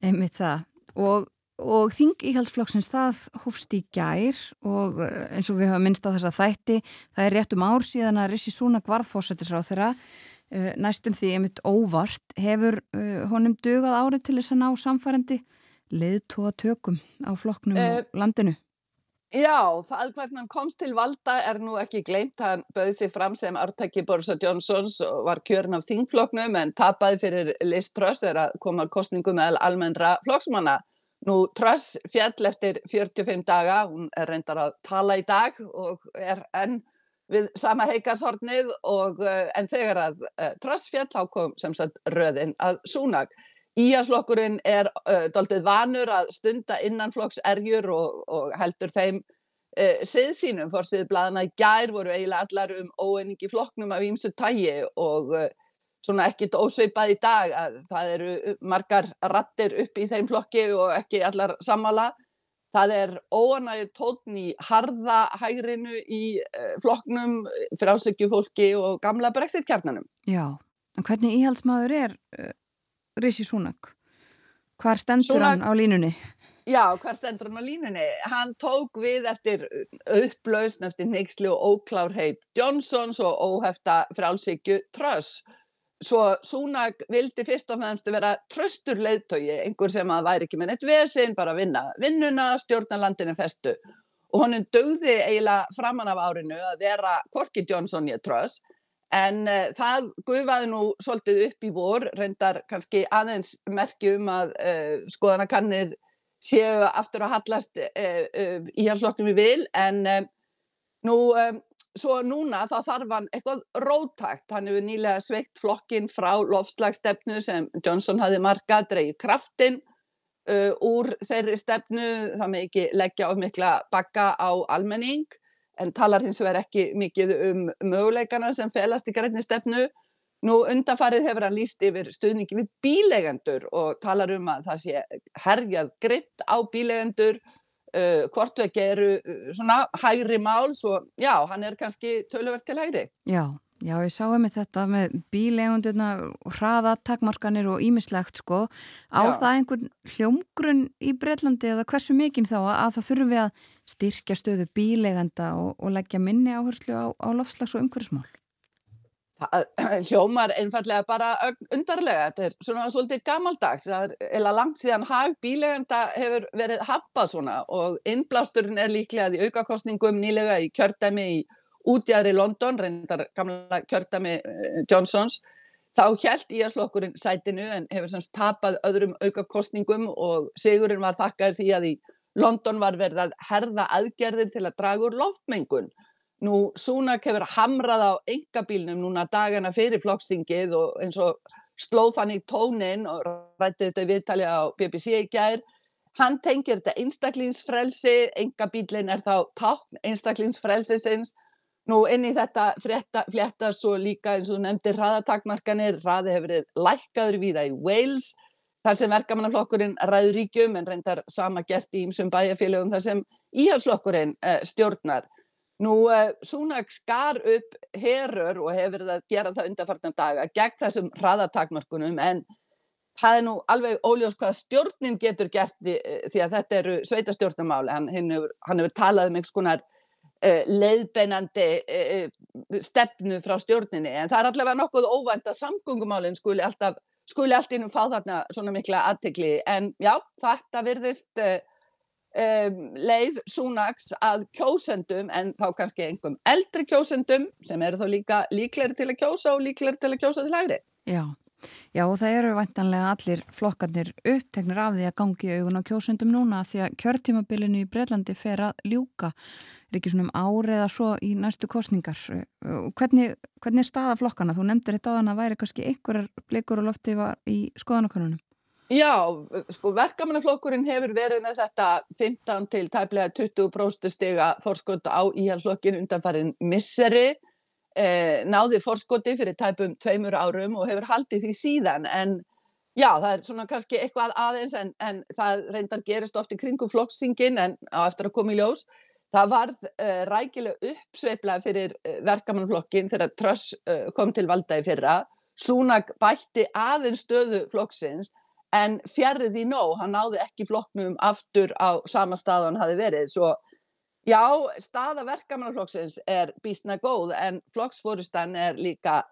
Einmitt það og, og þing íhaldsflokksins það hófst í gær og eh, eins og við höfum minnst á þessa þætti það er rétt um ár síðan að Rissi Súna Gvarðfósettisráð þeirra eh, næstum því einmitt óvart hefur eh, honum dugað árið til þess að ná samfærandi leðtóa tökum á flokknum uh, og landinu. Já, það hvernig hann komst til valda er nú ekki gleynt. Hann bauði sig fram sem artæki Borisa Johnsons og var kjörn af þingfloknum en tapaði fyrir Liz Truss er að koma kostningu með almennra flokksmanna. Nú Truss fjall eftir 45 daga, hún er reyndar að tala í dag og er enn við sama heikarshornið og eh, en þegar að uh, Truss fjall þá kom sem sagt röðin að súnag. Íhalsflokkurinn er uh, doldið vanur að stunda innanflokksergjur og, og heldur þeim uh, siðsínum. Fórsið bladana í gær voru eiginlega allar um óenningi flokknum af ímsu tægi og uh, svona ekkit ósveipað í dag að það eru margar rattir upp í þeim flokki og ekki allar sammála. Það er óanægir tótn í harða hægrinu í flokknum, frálsökjufólki og gamla brexit-kjarnanum. Já, en hvernig íhaldsmaður er Rishi Sunak hvar stendur Sunak, hann á línunni? Já, hvar stendur hann á línunni? Hann tók við eftir upplausn eftir neyksli og óklárheit Johnsons og óhefta frálsíkju Truss svo Sunak vildi fyrst og fremst vera tröstur leiðtögi, einhver sem að væri ekki með neitt vesinn, bara vinna vinnuna, stjórna landinu festu og honum dögði eiginlega framann af árinu að vera Korki Johnson ég Truss En uh, það gufaði nú svolítið upp í vor, reyndar kannski aðeins merkjum að uh, skoðanakannir séu aftur að hallast uh, í halslokknum við vil, en nú svo núna þá þarf hann eitthvað rótækt. Hann hefur nýlega sveikt flokkin frá lofslagsstefnu sem Johnson hafi markað, dreigið kraftinn uh, úr þeirri stefnu, það með ekki leggja of mikla bakka á almenning en talar hins vegar ekki mikið um möguleikana sem felast í grænni stefnu. Nú undanfarið hefur hann líst yfir stuðningi við bílegendur og talar um að það sé herjað gript á bílegendur, uh, hvort vekk eru uh, svona hægri mál, svo já, hann er kannski töluvert til hægri. Já, Já, ég sá um þetta með bílegunduna, hraðatakmarkanir og ímislegt sko. Á Já. það einhvern hljómgrunn í Breitlandi eða hversu mikinn þá að það þurfum við að styrkja stöðu bíleganda og, og leggja minni áherslu á, á lofslags og umhverfsmál? [clears throat] Hljómar einfallega bara undarlega. Þetta er svona svolítið gammaldags. Það er eða langt síðan hag bíleganda hefur verið happað svona og innblásturinn er líklega í aukakostningum nýlega í kjördæmi í útjæðri London, reyndar gamla kjörtami eh, Johnsons, þá held íarslokkurinn sætinu en hefur semst tapað öðrum auka kostningum og sigurinn var þakkað því að í London var verið að herða aðgerðir til að draga úr loftmengun. Nú Súnak hefur hamrað á engabílnum núna dagana fyrir flokkstingið og eins og slóð þannig tónin og rætti þetta viðtali á BBC í gær. Hann tengir þetta einstaklingsfrelsi, engabílin er þá tákn einstaklingsfrelsisins Nú inn í þetta flétta svo líka eins og nefndir hraðatakmarkanir, hraði hefur verið lækkaður viða í Wales þar sem verkamannaflokkurinn ræður ríkjum en reyndar sama gert í ymsum bæjarfélögum þar sem íhalsflokkurinn uh, stjórnar. Nú uh, Súnak skar upp herur og hefur verið að gera það undarfartan daga gegn þessum hraðatakmarkunum en það er nú alveg óljós hvað stjórnin getur gert því, uh, því að þetta eru sveitastjórnamáli, hann, hann, hefur, talað um einhvers konar leiðbeinandi uh, stefnu frá stjórninni en það er allavega nokkuð óvænt að samgöngumálinn skuli alltaf skuli allt innum fá þarna svona mikla aðtegli en já þetta virðist um, leið súnags að kjósendum en þá kannski einhverjum eldri kjósendum sem eru þá líka líkleri til að kjósa og líkleri til að kjósa til hægri. Já. Já og það eru vantanlega allir flokkarnir uppteknir af því að gangi augun á kjósendum núna því að kjörtímabilinu í Breitlandi fer að ljúka er ekki svona um ári eða svo í næstu kostningar. Hvernig, hvernig er staða flokkana? Þú nefndir þetta á þann að væri kannski einhverjar blikur og lofti í skoðanakonunum. Já, sko verkamannaflokkurinn hefur verið með þetta 15 til tæplega 20% stiga fórskot á íhalsflokkin undanfærin misseri, eh, náði fórskoti fyrir tæpum tveimur árum og hefur haldið því síðan en já, það er svona kannski eitthvað aðeins en, en það reyndar gerist oft í kringum flokksingin en á eftir að koma í ljós. Það varð uh, rækilega uppsveiflað fyrir uh, verkamannflokkin þegar Tröss uh, kom til valda í fyrra. Súnak bætti aðeins stöðu flokksins en fjarrið í nóg, hann náði ekki flokknum aftur á sama stað hann hafi verið. Svo já, staða verkamannflokksins er býstna góð en flokksfórustan er líka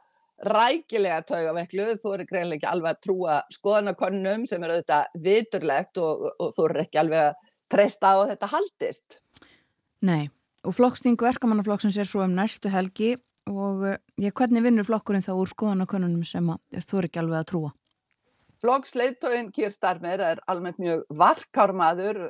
rækilega taugavekluð. Þú eru greinlega ekki alveg að trúa skoðanakonunum sem er auðvitað viturlegt og, og þú eru ekki alveg að treysta á að þetta haldist. Nei, og flokksting verkamannaflokksins er svo um næstu helgi og eh, ég, hvernig vinnur flokkurinn þá úr skoðanakonunum sem þú er ekki alveg að trúa? Flokksleitóin Kýr Starmer er almennt mjög varkármaður,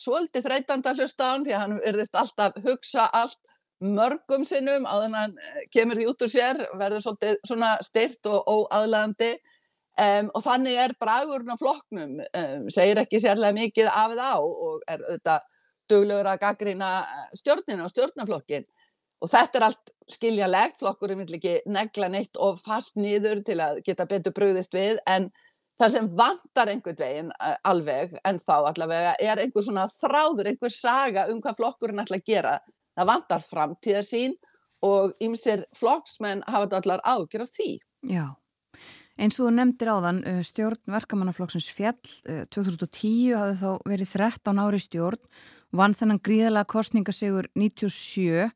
svolítið þreytanda hlusta á hann því að hann verðist alltaf hugsa allt mörgum sinnum á hann eh, kemur því út úr sér, verður svolítið styrt og óaðlæðandi um, og þannig er bragurinn á flokknum, um, segir ekki sérlega mikið af það og er auðvitað duglegur að gaggrina eh, stjórnina og stjórnaflokkin og þetta er allt skiljalegt, flokkurinn vil ekki negla neitt og fast nýður til að geta betur bröðist við en það sem vantar einhvern veginn eh, alveg en þá allavega er einhver svona þráður, einhver saga um hvað flokkurinn ætla að gera. Það vantar framtíðar sín og ymsir flokksmenn hafa þetta allar ágjörð því. Já, eins og þú nefndir áðan eh, stjórn verkamannaflokksins fjall 2010 hafði þá verið 13 ári stjórn vann þennan gríðalega kostningasegur 97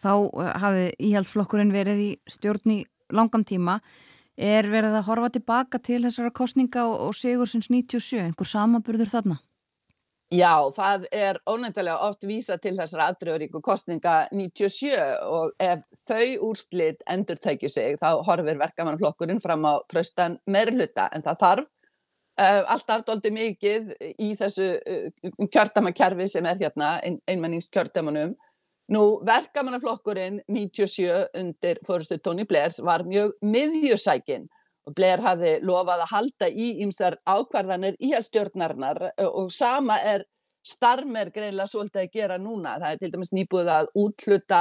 þá eh, hafði íhjaldflokkurinn verið í stjórn í langan tíma er verið að horfa tilbaka til þessara kostninga og, og segur sinns 97, einhver samaburður þarna? Já, það er ónæntilega oft vísa til þessara afdröðuríku kostninga 97 og ef þau úrslit endur tækju sig þá horfir verkamannflokkurinn fram á tröstan meirluta en það þarf Uh, alltaf doldi mikið í þessu uh, kjördamakerfi sem er hérna, ein, einmenningskjördamanum. Nú, verkamannaflokkurinn 97 undir fórustu Tony Blairs var mjög miðjusækin og Blair hafði lofað að halda í ýmsar ákvarðanir í að stjórnarnar og sama er starmer greinlega svolítið að gera núna. Það er til dæmis nýbúið að útluta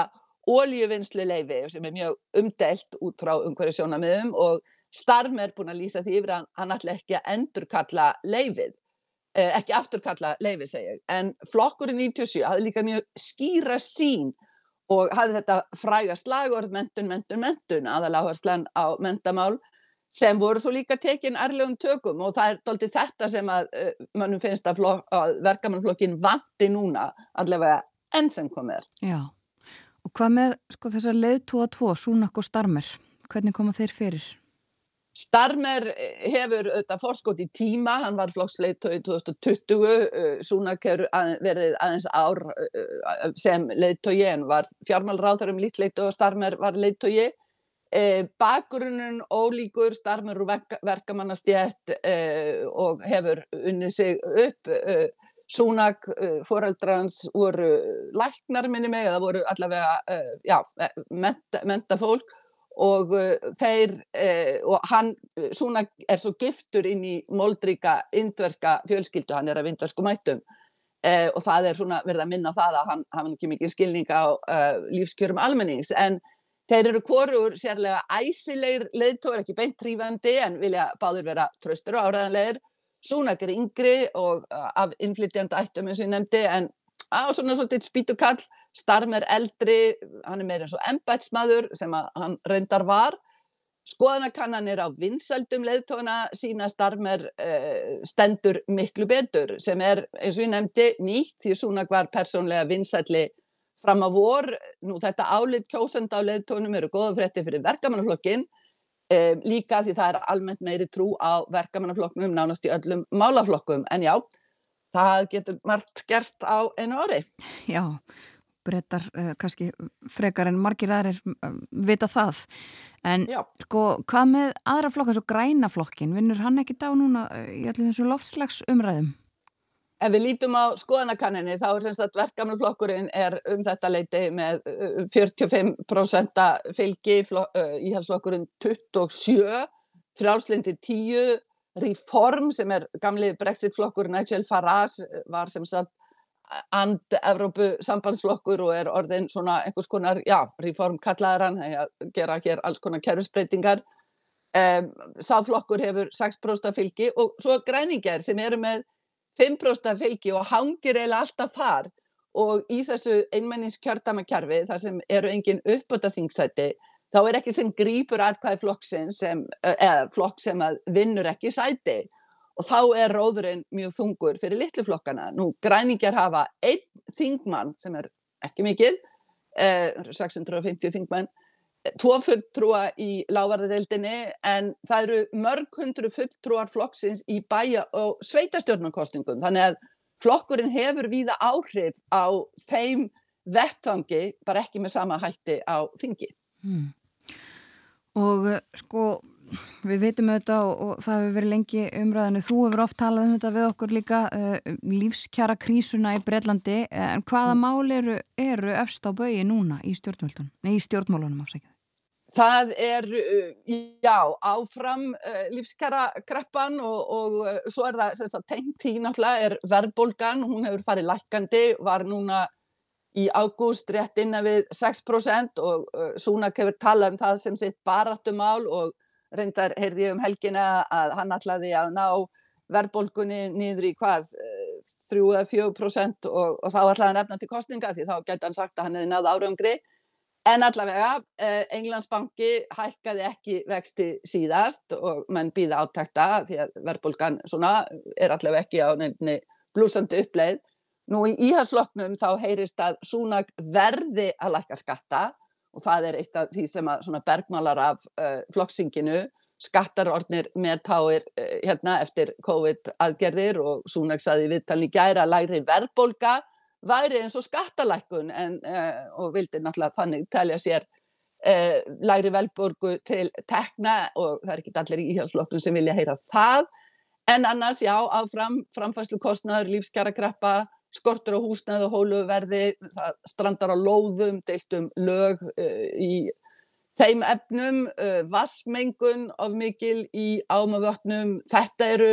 ólíuvinnslu leifi sem er mjög umdelt út frá umhverju sjónamiðum og starmer búin að lýsa því yfir að hann ætla ekki að endurkalla leifið, ekki afturkalla leifið segja. En flokkurinn 97 hafði líka mjög skýra sín og hafði þetta fræga slagord mentun, mentun, mentun aðaláherslan á mentamál sem voru svo líka tekinn ærlegum tökum og það er doldið þetta sem að uh, mannum finnst að, að verkamannflokkin vandi núna allavega enn sem komið er. Já, og hvað með sko, þessar leiðtúa tvo, Súnak og Starmer, hvernig koma þeir fyrir? Starmer hefur auðvitað fórskótt í tíma, hann var flokksleiðtói 2020, Súnak hefur að, verið aðeins ár uh, sem leiðtói en var fjármálráþarum lítleitt og Starmer var leiðtói Eh, bakgrunnun ólíkur úr verk, verkamannastjætt eh, og hefur unnið sig upp eh, Súnak foreldrans voru læknar minni mig, það voru allavega já, menta, menta fólk og þeir og hann, Súnak er svo giftur inn í moldríka indverska fjölskyldu, hann er af indversku mættum og það er svona verið að minna það að hann hafa ekki mikið skilning á lífskjörum almennings en Þeir eru hvorur sérlega æsilegir leiðtóður, ekki beint trífandi en vilja báður vera tröstur og áræðanlegir. Súnak er yngri og af innflytjandi ættum eins og ég nefndi en á svona svolítið spítukall, Starm er eldri, hann er meira eins og embætsmaður sem hann reyndar var. Skoðanakannanir á vinsaldum leiðtóna sína Starmer uh, stendur miklu betur sem er eins og ég nefndi nýtt því Súnak var persónlega vinsaldli fram á vor, nú þetta álit kjósenda á leðtónum eru goða frétti fyrir verkamannaflokkin, um, líka því það er almennt meiri trú á verkamannaflokknum nánast í öllum málaflokkum, en já, það getur margt gert á einu orði. Já, breytar uh, kannski frekar en margir aðrir uh, vita það, en já. sko, hvað með aðra flokk, þessu grænaflokkin, vinnur hann ekki dá núna uh, í allir þessu lofslags umræðum? Ef við lítum á skoðanakanninni þá er semst að verkefnaflokkurinn er um þetta leiti með 45% uh, fylgi, íhalsflokkurinn 27, frálslindi 10, Reform sem er gamli brexitflokkur Nigel Farage var semst að and Evrópu sambandsflokkur og er orðin svona einhvers konar, já, Reform kallaður hann, að gera hér alls konar kerfisbreytingar. Um, Sáflokkur hefur 6% fylgi og svo græningar sem eru með 5% fylgi og hangir eiginlega alltaf þar og í þessu einmenningskjördamakjarfi þar sem eru engin uppbota þingsæti þá er ekki sem grýpur aðkvæði flokksinn sem, eða flokk sem vinnur ekki sæti og þá er róðurinn mjög þungur fyrir litlu flokkana. Nú græningjar hafa einn þingmann sem er ekki mikið, eh, 650 þingmann tvo fulltrúa í lávarðadeildinni en það eru mörg hundru fulltrúar flokksins í bæja og sveitastjórnarkostningum þannig að flokkurinn hefur víða áhrif á þeim vettangi bara ekki með sama hætti á þingi. Hmm. Og sko við veitum auðvitað og, og það hefur verið lengi umræðinu, þú hefur oft talað um þetta við okkur líka, uh, lífskjara krísuna í Breitlandi, en hvaða mm. mál eru, eru efst á baui núna í stjórnmálunum, nei í stjórnmálunum afsækjaði? Það er, já, áfram uh, lífskjara kreppan og, og svo er það, það tengt í náttúrulega er verðbólgan, hún hefur farið lækandi, var núna í ágúst rétt innan við 6% og uh, Súnak hefur talað um það sem sitt barattumál og reyndar heyrði ég um helgina að hann ætlaði að ná verðbólgunni niður í hvað 3-4% og, og þá ætlaði hann efna til kostninga því þá gæti hann sagt að hann hefði náð árangri. En allavega eh, Englandsbanki hækkaði ekki vexti síðast og mann býða átækta því að verðbólgan er allavega ekki á nefni blúsandi uppleið Nú í íhalsflokknum þá heyrist að Súnak verði að lækka skatta og það er eitt af því sem að bergmálar af uh, flokksinginu skattarordnir meðtáir uh, hérna eftir COVID aðgerðir og Súnak saði viðtalni gæra læri verðbolga væri eins og skattalækkun en, uh, og vildi náttúrulega þannig telja sér læri velborgu til tekna og það er ekki allir í íhjálpsflokknum sem vilja heyra það. En annars já áfram framfæslu kostnaður, lífskjara greppa skortur á húsnæðu og hóluverði, það strandar á lóðum, deilt um lög uh, í þeim efnum, uh, vassmengun of mikil í ámavötnum, þetta eru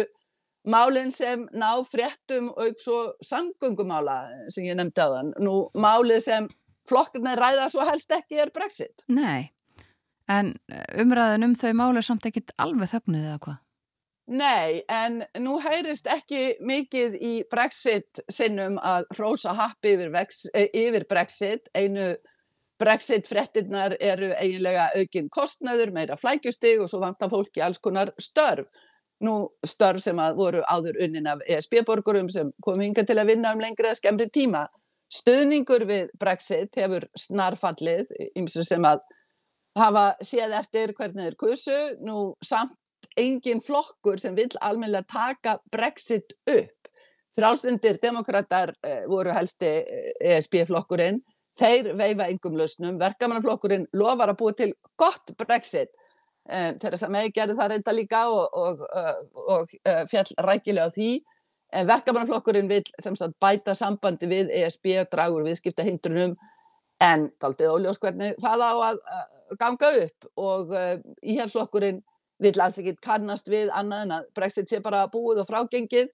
málinn sem ná fréttum auk svo samgöngumála sem ég nefndi þann. Nú málið sem flokkurna ræða svo helst ekki er brexit. Nei, en umræðin um þau máli er samt ekkit alveg þögnuð eða hvað? Nei, en nú heyrist ekki mikið í Brexit sinnum að hrósa happi yfir, eh, yfir Brexit. Einu Brexit frettinnar eru eiginlega aukinn kostnæður, meira flækjustig og svo vantar fólki alls konar störf. Nú störf sem að voru áður unnin af ESB-borgurum sem kom hinga til að vinna um lengri að skemmri tíma. Stöðningur við Brexit hefur snarfallið, ymsir sem að hafa séð eftir hvernig þeir kursu, nú samt engin flokkur sem vil almennilega taka Brexit upp. Frálstundir demokrater eh, voru helsti ESB-flokkurinn, e þeir veifa engum lausnum, verkamannaflokkurinn lofar að búa til gott Brexit. Eh, Theresa May gerði það reynda líka og, og, og, og eh, fjall rækilega á því. Verkamannaflokkurinn vil sagt, bæta sambandi við ESB og dragur viðskipta hindrunum en daldið óljós hvernig það á að ganga upp og íhjálpsflokkurinn vill alls ekki kannast við annað en að Brexit sé bara búið og frágengið.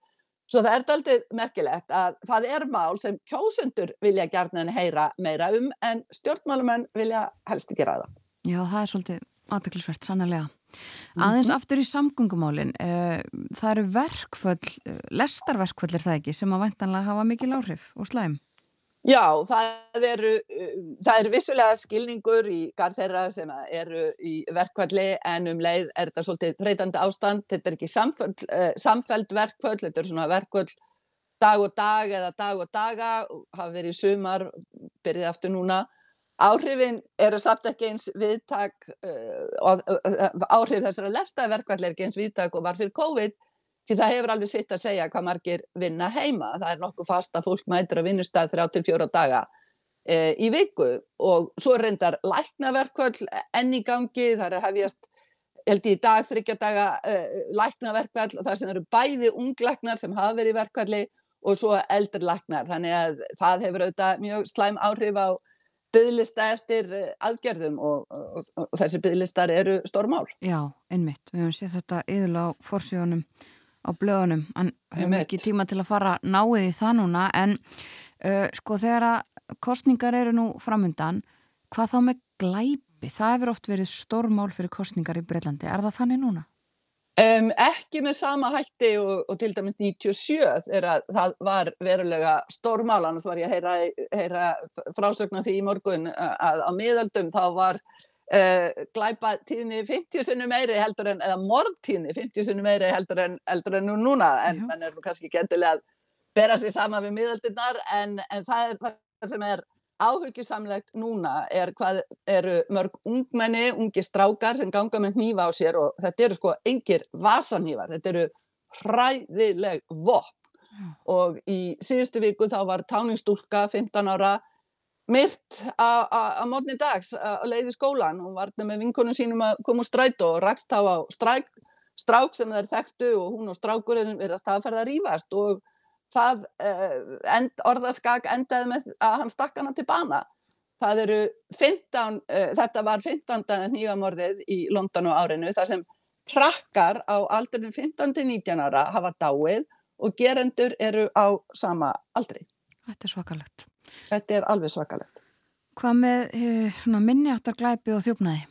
Svo það er aldrei merkilegt að það er mál sem kjósundur vilja gerna en heyra meira um en stjórnmálumenn vilja helst ekki ræða. Já, það er svolítið aðdeklisvert, sannlega. Aðeins mm -hmm. aftur í samgöngumálinn, uh, það eru verkföll, uh, lestarverkföll er það ekki sem að væntanlega hafa mikil áhrif og slæm? Já, það eru, það eru vissulega skilningur í garð þeirra sem eru í verkvalli en um leið er þetta svolítið þreytandi ástand, þetta er ekki samfell, uh, samfeld verkvall, þetta er svona verkvall dag og dag eða dag og daga, hafa verið sumar, byrjið aftur núna. Áhrifin eru samt ekki eins viðtak, uh, áhrif þessara lefstæði verkvalli er ekki eins viðtak og var fyrir COVID, Því það hefur alveg sitt að segja hvað margir vinna heima. Það er nokkuð fast að fólk mætir að vinnustæð þrjá til fjóra daga e, í viku og svo reyndar læknaverkvöld enn í gangi. Það er hefjast, held í dag, þryggja daga e, læknaverkvöld og það sem eru bæði unglæknar sem hafa verið í verkvöldi og svo eldri læknar. Þannig að það hefur auðvitað mjög slæm áhrif á byggðlista eftir aðgerðum og, og, og þessi byggðlistar eru stórmál. Já, einmitt. Við höfum séð þetta yðurlega á forsjónum á blöðunum, en höfum ekki tíma til að fara náið í það núna en uh, sko þegar að kostningar eru nú framundan hvað þá með glæpi? Það hefur oft verið stórmál fyrir kostningar í Breitlandi er það þannig núna? Um, ekki með sama hætti og, og til dæmis 97 er að það var verulega stórmál annars var ég að heyra, heyra frásögna því í morgun að á miðaldum þá var Uh, glæpa tíðni 50 sunnu meiri heldur en, eða morðtíðni 50 sunnu meiri heldur en, heldur en nú núna en mann er nú kannski ekki endilega að bera sér sama við miðaldinnar en, en það er það sem er áhugisamlegt núna er hvað eru mörg ungmenni, ungi strákar sem ganga með nýfa á sér og þetta eru sko engir vasanýfar, þetta eru hræðileg vopn mm. og í síðustu viku þá var táningsstúlka 15 ára myrt á mótni dags að leiði skólan og var þetta með vinkonum sínum að koma úr stræt og rakst þá á stræk, strák sem þeir þekktu og hún og strákurinn verið að staðferða að rýfast og það eh, end, orðaskak endaði með að hann stakk hana til bana. Eru 15, uh, þetta var 15. nýjamorðið í London á árinu þar sem krakkar á aldurinn 15-19 ára hafa dáið og gerendur eru á sama aldri. Þetta er svakalegt. Þetta er alveg svakalegt. Hvað með eh, minni áttar glæpi og þjófnaði?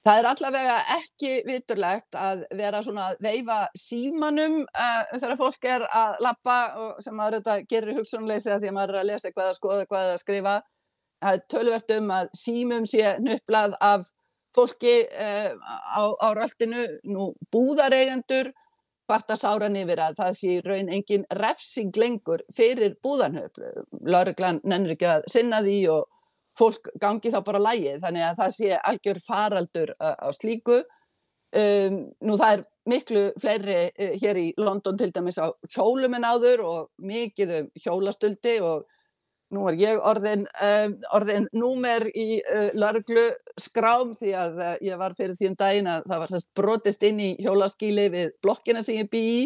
Það er allavega ekki viturlegt að vera svona að veifa símanum uh, þegar fólk er að lappa og sem maður þetta gerir hugsunleysi að því að maður er að lesa eitthvað að skoða eitthvað að skrifa. Það er tölvert um að símum sé nupplað af fólki uh, á, á röldinu, nú búðareigendur kvarta sáran yfir að það sé raun engin refsing lengur fyrir búðanhöf. Lörglan nennir ekki að sinna því og fólk gangi þá bara lægið þannig að það sé algjör faraldur á slíku. Um, nú það er miklu fleiri uh, hér í London til dæmis á hjólum en áður og mikið um hjólastöldi og nú er ég orðin, um, orðin númer í uh, larglu skrám því að uh, ég var fyrir því um daginn að það var sérst brotist inn í hjólaskíli við blokkina sem ég bý í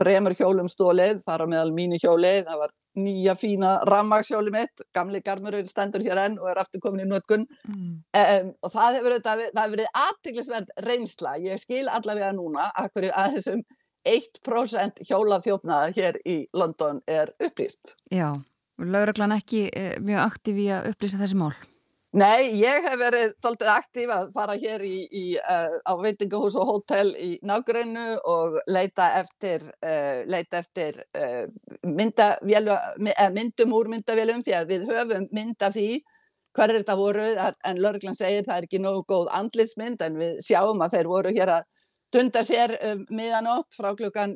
þremur hjólum stólið, þar á meðal mínu hjólið, það var nýja fína rammagsjóli mitt, gamli garmurur stendur hér enn og er aftur komin í nötkun mm. um, og það hefur, það hefur verið aðtiklisverð reynsla, ég skil allavega núna að, að þessum 1% hjólaþjófnaða hér í London er upplýst. Já, lauraglan ekki eh, mjög aktíf í að upplýsa þessi mál? Nei, ég hef verið tóltið aktíf að fara hér í, í, uh, á veitingahús og hótel í nágrinnu og leita eftir, uh, leita eftir uh, myndavélu, myndum úr myndavélum því að við höfum mynda því hver er þetta voru en Lörglann segir það er ekki nógu góð andlismynd en við sjáum að þeir voru hér að dunda sér um miðanótt frá klukkan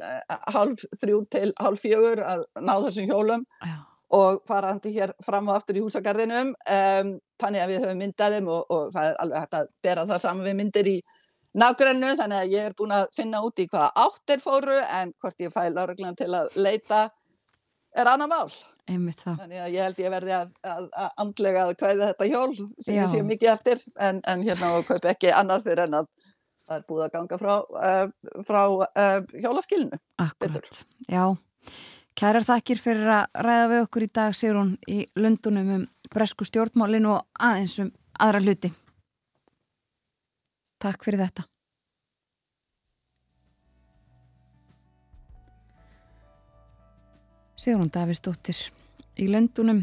halv þrjú til halv fjögur að ná þessum hjólum. Já og farandi hér fram og aftur í húsagarðinum um, þannig að við höfum myndaðum og, og það er alveg hægt að bera það saman við myndir í nágrannu þannig að ég er búin að finna út í hvaða áttir fóru en hvort ég fæ lauruglan til að leita er annar mál. Þannig að ég held ég verði að, að, að andlega að kvæða þetta hjól sem Já. ég sé mikið eftir en, en hérna og kaup ekki annað fyrir en að það er búið að ganga frá, uh, frá uh, hjólaskilinu. Akkurat, Betur. já Kærar þakkir fyrir að ræða við okkur í dag, sér hún í Lundunum um bresku stjórnmálinu og aðeins um aðra hluti. Takk fyrir þetta. Sigrun Davísdóttir í Lundunum.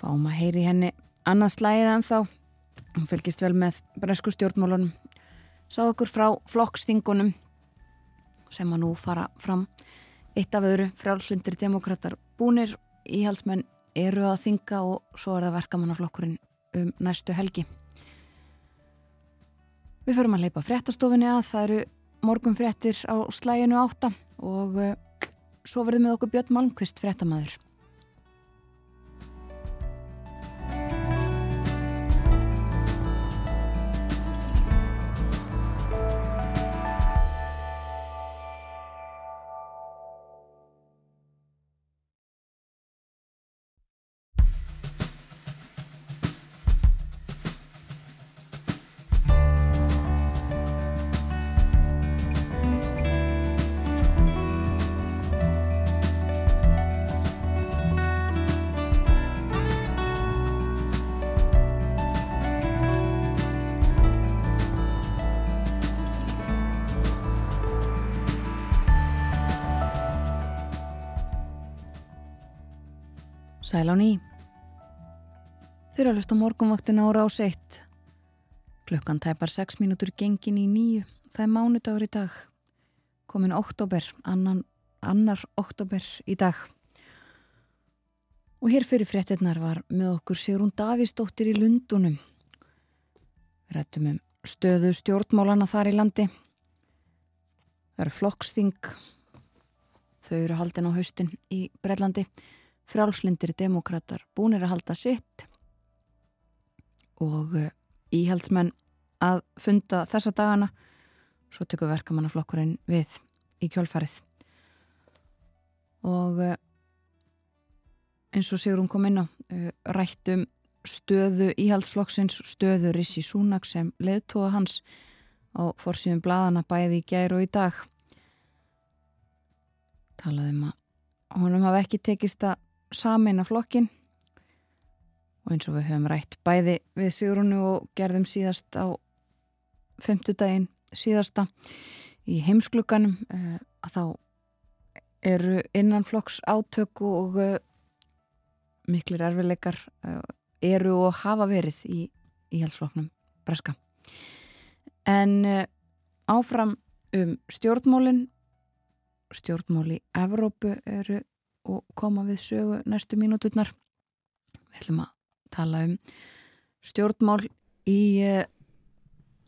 Fáum að heyri henni annars slæðið en þá. Hún fylgist vel með bresku stjórnmálunum. Sáð okkur frá flokksþingunum sem að nú fara fram eitt af öðru frjálslindir demokrater búnir íhalsmenn eru að þinga og svo er það verkamannaflokkurinn um næstu helgi. Við förum að leipa fréttastofinni að það eru morgum fréttir á slæginu átta og eh, svo verðum við okkur Björn Malmqvist fréttamaður. Sæl á ný. Þau eru að hlusta morgunvaktina ára á seitt. Klukkan tæpar 6 mínútur gengin í nýju. Það er mánudagur í dag. Komin oktober, annan, annar oktober í dag. Og hér fyrir fréttinnar var með okkur Sigrun Davísdóttir í Lundunum. Rættum um stöðu stjórnmálana þar í landi. Það eru flokksþing. Þau eru haldin á haustin í Brellandi frálslindir demokrater búinir að halda sitt og eh, íhaldsmenn að funda þessa dagana. Svo tekur verkamannaflokkurinn við í kjálfarið og eh, eins og Sigrun kom inn á eh, rættum stöðu íhaldsflokksins stöðu Rissi Súnak sem leðtóa hans á fórsíðum bladana bæði í gæru og í dag. Talaðum að honum hafa ekki tekist að sameina flokkin og eins og við höfum rætt bæði við Sigrunu og gerðum síðast á femtudaginn síðasta í heimsklukanum uh, að þá eru innan flokks átöku og uh, miklir erfileikar uh, eru og hafa verið í, í helsfloknum breska. En áfram um stjórnmólin stjórnmól í Evrópu eru og koma við sögu næstu mínúturnar. Við ætlum að tala um stjórnmál í, eh,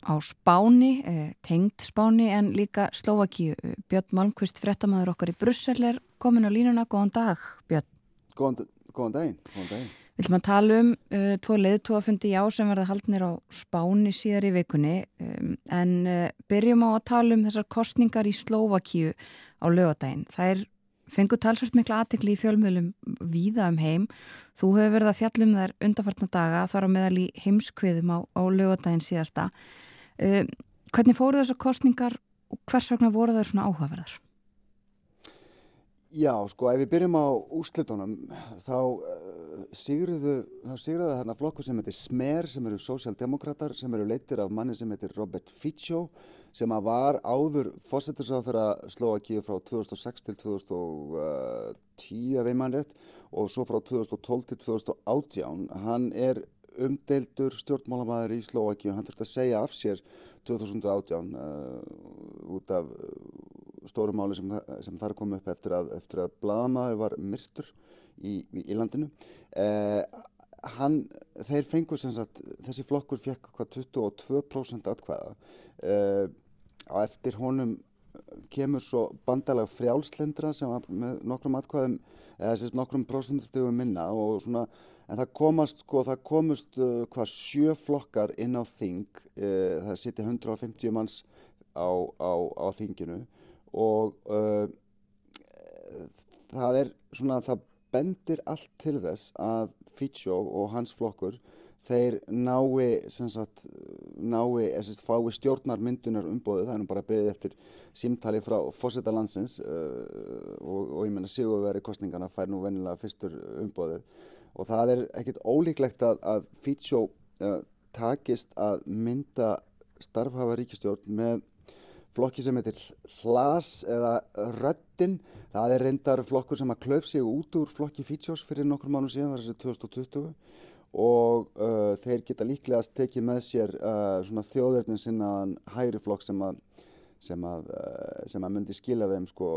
á Spáni, eh, tengd Spáni en líka Slovakíu. Björn Malmqvist, frettamæður okkar í Brussel er komin á línuna. Góðan dag, Björn. Góðan, góðan daginn. Góðan daginn. Við ætlum að tala um uh, tvo leiðtóafundi já sem verða haldnir á Spáni síðar í vikunni um, en uh, byrjum á að tala um þessar kostningar í Slovakíu á lögadaginn. Það er fengur talsvært mikla aðtekli í fjölmiðlum víða um heim. Þú hefur verið að fjallum þær undarfartna daga þar á meðal í heimskviðum á, á lögadaginn síðasta. Uh, hvernig fóru þessar kostningar og hvers vegna voru þær svona áhugaverðar? Já, sko, ef við byrjum á úrslitunum, þá uh, sigruðu, þá sigruðu þarna flokkur sem heitir Smer, sem eru sósjaldemokrater, sem eru leittir af manni sem heitir Robert Fico, sem að var áður fósettisáð þegar Slovakíu frá 2006 til 2010, ef einmann rétt, og svo frá 2012 til 2018. Hann er umdeildur stjórnmálamæður í Slovakíu, hann þurfti að segja af sér 2018 uh, út af stóru máli sem, sem þar kom upp eftir að, eftir að Bladamaður var myrtur í, í, landinu. Eh, hann, þeir fengu sem sagt, þessi flokkur fekk hvað 22% atkvæða eh, og eftir honum kemur svo bandalega frjálslendra sem var með nokkrum atkvæðum eða að nokkrum prosentustegum minna og svona en það komast sko, það komust uh, hvað sjö flokkar inn á þing uh, það siti 150 manns á, á, á þinginu og uh, það er svona, það bendir allt til þess að Fítsjó og hans flokkur þeir nái, sem sagt, nái, eða sem sagt, fái stjórnarmyndunar umbóðu, það er nú bara beðið eftir símtali frá fósita landsins uh, og, og ég menna sigurveri kostningana fær nú venilega fyrstur umbóðið og það er ekkert ólíklegt að, að Fítsjó uh, takist að mynda starfhafa ríkistjórn með flokki sem heitir Hlas eða Röttin. Það er reyndar flokkur sem að klauf sig út úr flokki Fítsjós fyrir nokkur mánu síðan, það er þessi 2020 og uh, þeir geta líklegast tekið með sér uh, svona þjóðverðin sinnaðan hægri flokk sem að, sem að, sem að myndi skila þeim sko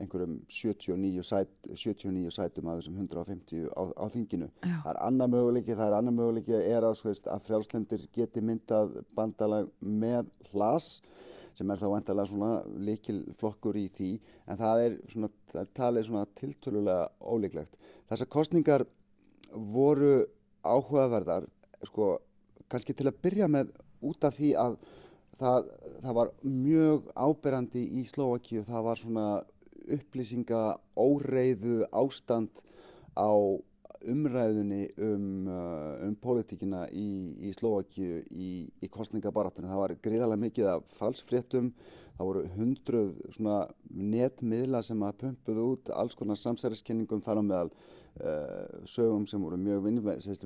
einhverjum 79, sæt, 79 sætum að þessum 150 á, á þinginu. Já. Það er annað möguleiki, það er annað möguleiki er að, að frjálslendir geti myndað bandalag með hlas sem er þá vantilega svona likil flokkur í því en það er svona, það er talið svona tiltölulega ólíklegt. Þessar kostningar voru áhugaverðar, sko, kannski til að byrja með út af því að það, það var mjög áberandi í Slovakíu, það var svona upplýsinga, óreiðu, ástand á umræðunni um, uh, um pólitíkina í, í Slovakíu í, í kostningabaratunni. Það var greiðarlega mikið af falsfréttum, það voru hundruð netmiðla sem að pumpuðu út alls konar samsæriskenningum þar á meðal uh, sögum sem voru mjög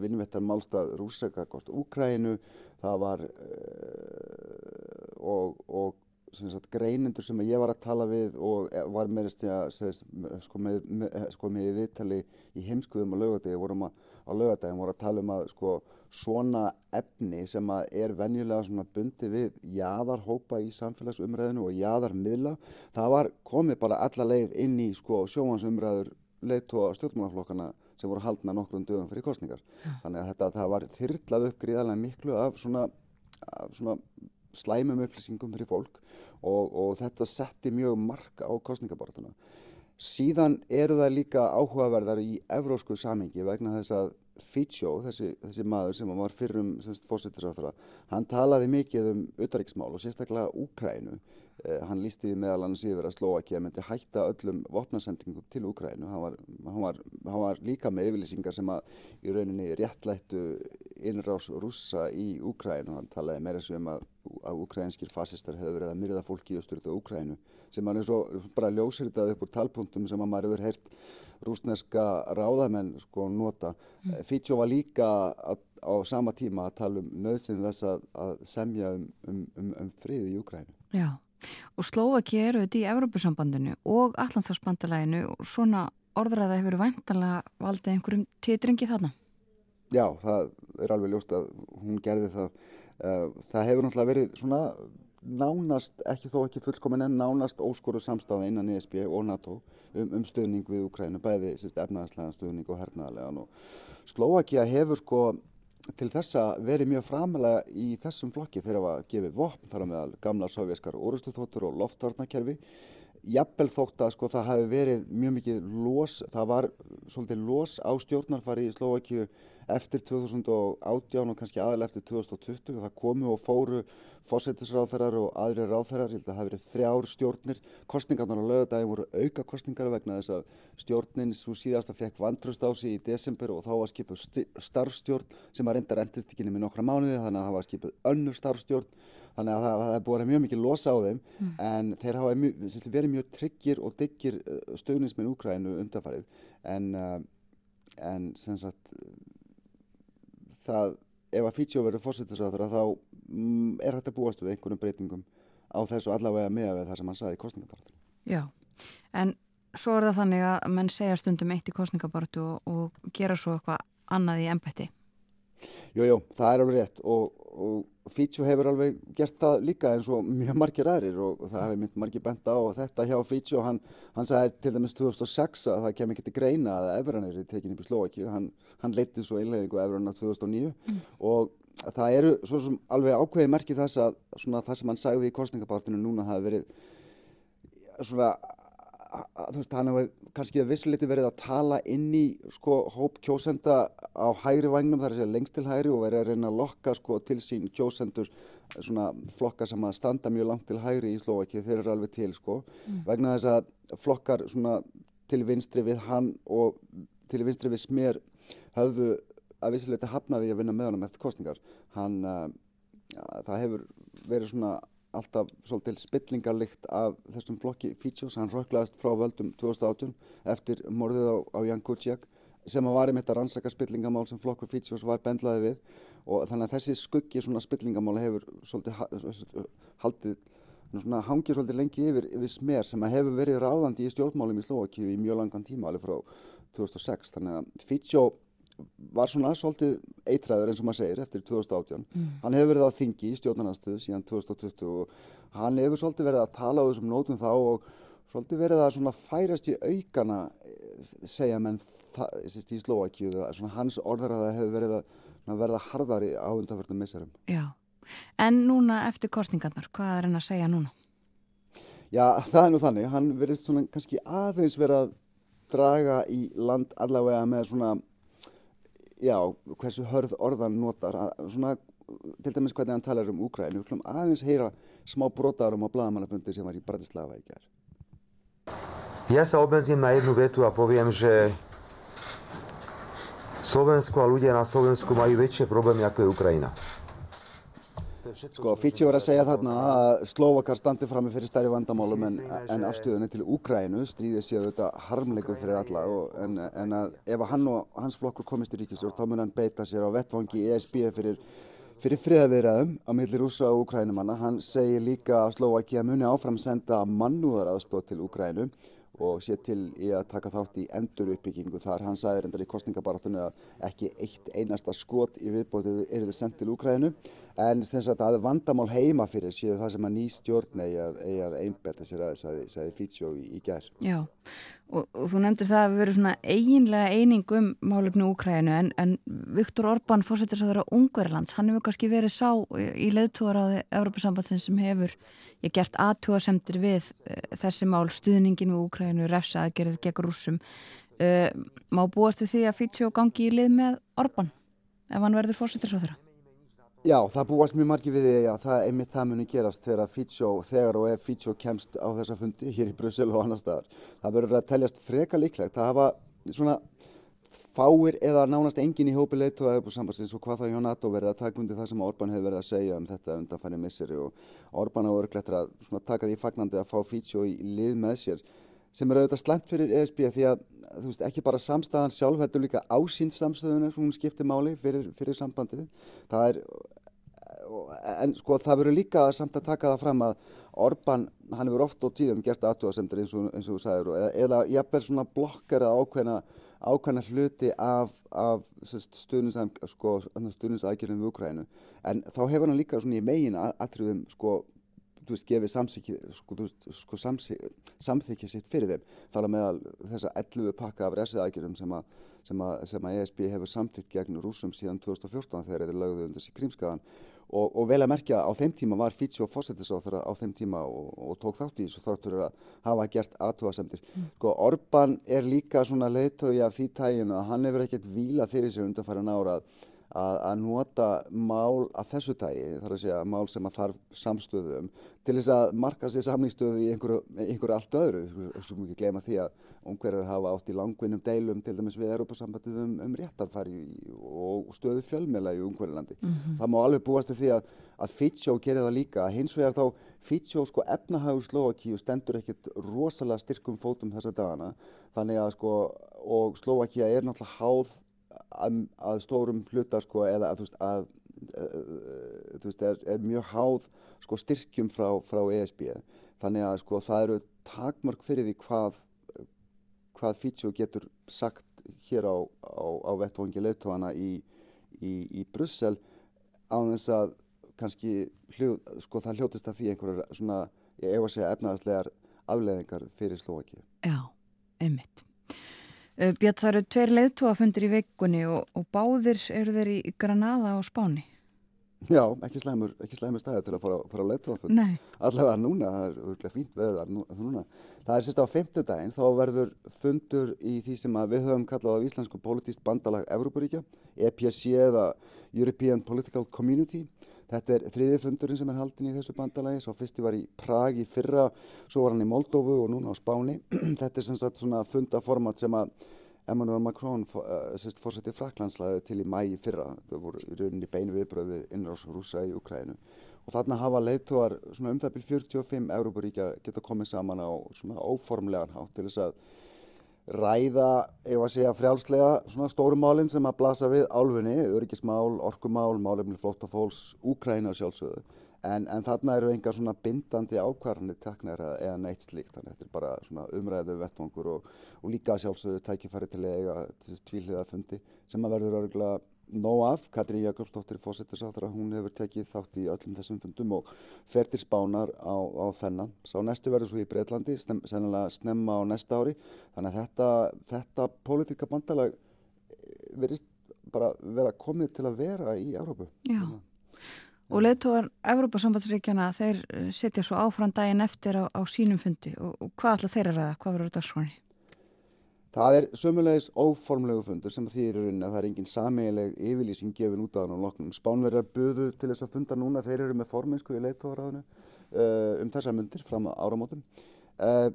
vinnvettar málstað rúsaka gort Úkrænu, það var uh, og, og Sagt, greinendur sem ég var að tala við og e, var meðist sko, með, með, sko, með viðtali í heimskuðum á laugadegi vorum að, á laugadegi vorum að tala um að sko, svona efni sem er venjulega bundi við jæðarhópa í samfélagsumræðinu og jæðarmiðla það var komið bara alla leið inn í sko, sjóhansumræður leiðtóa stjórnmálaflokkana sem voru haldna nokkrum dögum fyrir kostningar ja. þannig að þetta, það var þyrlað upp gríðarlega miklu af svona, af svona slæmum upplýsingum fyrir fólk og, og þetta setti mjög mark á kostningabortuna. Síðan eru það líka áhugaverðar í evrósku samengi vegna þess að Fítsjó, þessi, þessi maður sem var fyrrum fórsettisáþra, hann talaði mikið um auðvaríksmál og sérstaklega Úkrænu. Eh, hann lísti meðal annars yfir að Slovakija myndi hætta öllum vopnasendingum til Úkrænu. Hann var, hann, var, hann var líka með yfirlýsingar sem að í rauninni réttlættu innrás rússa í Úkrænu. Hann talaði meira sem um að, að úkrænskir fasistar hefur verið að myrða fólki í östurðu Úkrænu sem hann er svo bara ljósir þetta upp úr talpunktum sem að maður hefur heyrt rúsneska ráðamenn sko nota. Mm. Eh, Fítsjó var líka að, á sama tíma að tala um nöðsinn þess að, að semja um, um, um, um frið í Úkrænu. Já, og Slovaki eru þetta í Evropasambandinu og Allandsafsbandalæginu og svona orðræða hefur væntanlega valdið einhverjum titringi þarna. Já, það er alveg ljóst að hún gerði það. Eh, það hefur náttúrulega verið svona nánast, ekki þó ekki fullkominn en nánast óskoru samstafa innan ESB og NATO um, um stöðning við Ukrænu, bæði efnaðarslega stöðning og hernaðarlegan og Slovakia hefur sko til þessa verið mjög framalega í þessum flokki þegar það gefið vopn þar meðal gamla sovjaskar orustuþóttur og loftvarnakerfi jafnvel þótt að sko það hafi verið mjög mikið los, það var svolítið los á stjórnarfari í Slovakíu eftir 2018 og kannski aðal eftir 2020 það komu og fóru fósettisráþarar og aðri ráþarar, ég held að það hafi verið þrjár stjórnir, kostningarnar á lögadagin voru auka kostningar vegna þess að stjórnin svo síðast að fekk vantröst á sig í desember og þá var skipuð starfstjórn sem að reynda reyndist ekki nefnir nokkra mánuði þannig að það var skipuð önnur starfstjórn þannig að það, það er búin mjög mikið losa á þeim. Mm. en þeir hafa mjög, verið mjög tryggir og dyggir uh, stöðnisminn Úkrænu undarfarið en, uh, en sem sagt það ef að Fítsjó verður fórsettisræður þá mm, er hægt að búast við einhvernum breytingum á þessu allavega með við það sem hann saði í kostningabartu. Já, en svo er það þannig að menn segja stundum eitt í kostningabartu og, og gera svo eitthvað annað í ennbætti. Jújú, það er alveg rétt og, og Fítsjó hefur alveg gert það líka eins og mjög margir aðrir og það hefur mynd margir benda á þetta hjá Fítsjó hann, hann sagði til dæmis 2006 að það kem ekki til greina að Efran er tekin upp í Slovaki hann, hann leitið svo einlegingu Efran á 2009 mm. og það eru svo sem alveg ákveði merkið þess að svona það sem hann sagði í kostningabartinu núna hafi verið svona þú veist, hann hefur kannski að vissuleiti verið að tala inn í sko hóp kjósenda á hægri vagnum, það er að segja lengst til hægri og verið að reyna að lokka sko til sín kjósendur svona flokkar sem að standa mjög langt til hægri í Slovaki, þeir eru alveg til sko, mm. vegna þess að flokkar svona til vinstri við hann og til vinstri við smér hafðu að vissuleiti hafnaði að vinna með hann með kostningar, hann, uh, ja, það hefur verið svona alltaf svolítil spillingarlikt af þessum flokki Fítsjós, hann röklaðist frá völdum 2018 eftir morðið á, á Jan Kuciak sem var einmitt að rannsaka spillingamál sem flokkur Fítsjós var bendlaði við. Og þannig að þessi skuggi svona spillingamál hefur svolítið haldið svona hangið svolítið lengi yfir, yfir smer sem að hefur verið ráðandi í stjórnmálum í Slovakíu í mjög langan tíma alveg frá 2006 þannig að Fítsjó var svona svolítið eitræður eins og maður segir eftir 2018 mm. hann hefur verið á þingi í stjórnarnarstöðu síðan 2020 og hann hefur svolítið verið að tala á þessum nótum þá og svolítið verið að svona færast í aukana eh, segja menn í Slovakíu svona hans orðaraða hefur verið að verða harðari á undanfjörnum misserum Já, en núna eftir kostningarnar, hvað er hann að segja núna? Já, það er nú þannig, hann verið svona kannski aðeins verið að draga í land allavega með svona já, hversu hörð orðan notar, að, svona, til dæmis hvernig hann talar um Úkræni, við klum aðeins heyra smá brotarum á bladamannafundi sem var í Bratislava í gerð. Ja sa obmedzím na jednu vetu a poviem, že Slovensko a ľudia na Slovensku majú väčšie problémy ako je Ukrajina. Sko, Fitchi var að segja þarna að Slovakar standi fram með fyrir stærri vandamálum en, en afstöðunni til Úkrænu stríðið séu þetta harmleikum fyrir alla og, en, en að ef hann og hans flokkur komist í ríkistjórn þá mun hann beita sér á vettvangi ESB fyrir, fyrir friðaviðræðum á milli rúsa og Úkrænumanna. Hann segir líka að Slovakia muni áfram senda mannúðar aðstóð til Úkrænu og sé til í að taka þátt í endur uppbyggingu þar. Hann sagði reyndar í kostningabarátunni að ekki eitt einasta skot í viðbótið er þið sendt til Úkræðinu en það er vandamál heima fyrir séu það sem að ný stjórn eigi að, að einbetta sér aðeins að það er Fítsjó í, í gær. Já og, og þú nefndir það að við verum svona eiginlega eining um málefni Úkræðinu en, en Viktor Orbán svo þeirra Ungverðlands, hann hefur kannski verið sá í leðtúar á því Európa-sambandsinn sem hefur ég gert aðtúasemtir við uh, þessi mál, stuðningin við Úkrænu, refsa aðgerðið gegn rúsum. Uh, má búast við því að Fítsjó gangi í lið með Orban ef hann verður fórsettisráður? Já, það búast mjög margi við því að það einmitt það muni gerast þegar Fítsjó, þegar og ef Fítsjó kemst á þessa fundi [laughs] hér í Brussel og annar staðar. Það verður að teljast freka líklegt. Það hafa svona fáir eða nánast engin í hópi leitu að Európa-sambansins og hvað það hjá NATO verið að taka undir það sem Orbán hefur verið að segja um þetta undanfæri misseri og Orbán á örglettur að taka því fagnandi að fá Fítsjó í lið með sér sem er auðvitað slemt fyrir ESB því að veist ekki bara samstæðan sjálf þetta er líka ásýnd samstöðuna sem hún skiptir máli fyrir, fyrir sambandið. Það er en sko það verður líka samt að taka það fram að Orbán, hann hefur oft og tíðum gert aðtúasemdur eins eins og þú sagður eða, eða jafnvel svona blokkar að ákveðna ákvæmna hluti af, af stuðnisaðgjörnum sko, við Ukrænu en þá hefur hann líka svona í megin aðtriðum sko, þú veist, gefið sko, sko, samþykki sitt fyrir þeim þar að meðal þessa 11 pakka af resiðaðgjörnum sem að sem að, sem að ESB hefur samþykt gegn rúsum síðan 2014 þegar þeir lögðu undir sér krímskaðan og, og vel að merkja á þeim tíma var Fítsjó fósettisáþara á þeim tíma og, og tók þátt í þessu þáttur að hafa gert aðtúasemdir. Mm. Sko Orban er líka svona leiðtögi af því tæginu að hann hefur ekkert víla fyrir sig undan fara nárað að, að nota mál af þessu tægi, þar að segja mál sem að þarf samstöðum til þess að marka sér samningsstöðu í einhverju, einhverju allt öðru. Mjög ekki glema því að ungverðar hafa átt í langvinnum deilum til dæmis við Europasambandið um, um réttarfari og stöðu fjölmjöla í ungverðarlandi. Mm -hmm. Það má alveg búast til því að, að Fitsjó gerir það líka. Hins vegar þá Fitsjó sko efnahagur Slovakíu stendur ekkert rosalega styrkum fótum þessa dagana þannig að sko og Slovakíu er náttúrulega háð að, að stórum hluta sko eða að veist að þú veist er, er mjög háð sko styrkjum frá, frá ESB þannig að sko það eru takmörg fyrir því hvað hvað Fítsjó getur sagt hér á, á, á vettvangi leittóana í, í, í Brussel. Á þess að kannski hljó, sko það hljótist að því einhverjar svona, ég ef að segja efnaðarslegar afleðingar fyrir Slovaki Já, einmitt. Eh, Björn, það eru tveir leiðtúafundir í veikunni og, og báðir eru þeir í Granada og Spáni. Já, ekki slæmur, ekki slæmur staði til að fara, fara á leiðtúafund. Nei. Allavega núna, það er örgulega fínt veður þar núna. Það er sérst á femtudaginn, þá verður fundur í því sem við höfum kallað á Íslandsku politíst bandalag Evrópuríkja, EPC eða European Political Community. Þetta er þriði fundurinn sem er haldin í þessu bandalagi, svo fyrsti var í Prag í fyrra, svo var hann í Moldófu og núna á Spáni. [clears throat] Þetta er sem sagt svona fundaformat sem að Emmanuel Macron uh, fórsetið Fraklandslæði til í mæ í fyrra. Það voru í rauninni beinu viðbröð við innrás rúsa í Ukrænu. Og þarna hafa leittóar svona um það byrj 45 Európaríkja geta komið saman á svona óformlegan hátt til þess að ræða, ef að segja frjálslega, svona stórumálinn sem að blasa við álfunni, öryggismál, orkumál, málefni flóttafólks, Úkræna sjálfsögðu. En, en þarna eru engar svona bindandi ákvarðanir teknar eða neitt slíkt, þannig að þetta er bara svona umræðu vettvangur og, og líka sjálfsögðu tækifæri til eiga tvíliða fundi sem að verður örgulega nóg af. Katrín Jakobsdóttir fósittisáþra, hún hefur tekið þátt í öllum þessum fundum og fer til spánar á, á þennan. Sá næstu verður svo í Breitlandi, snem, sennilega snemma á næsta ári. Þannig að þetta, þetta pólitíka bandalag eh, verist bara vera komið til að vera í Európu. Já. Og leðtóðar Európa-sambandsríkjana, þeir eh, setja svo áfram daginn eftir á, á sínum fundi og, og hvað ætla þeir að ræða? Hvað verður þetta skoni? Það er sömulegis óformlegu fundur sem þýðir að það er engin sameigileg yfirlýsing gefin út á hann og loknum. Spánverjar buðu til þess að funda núna, þeir eru með forminsku í leittóðaráðinu uh, um þessar myndir fram á áramótum. Uh,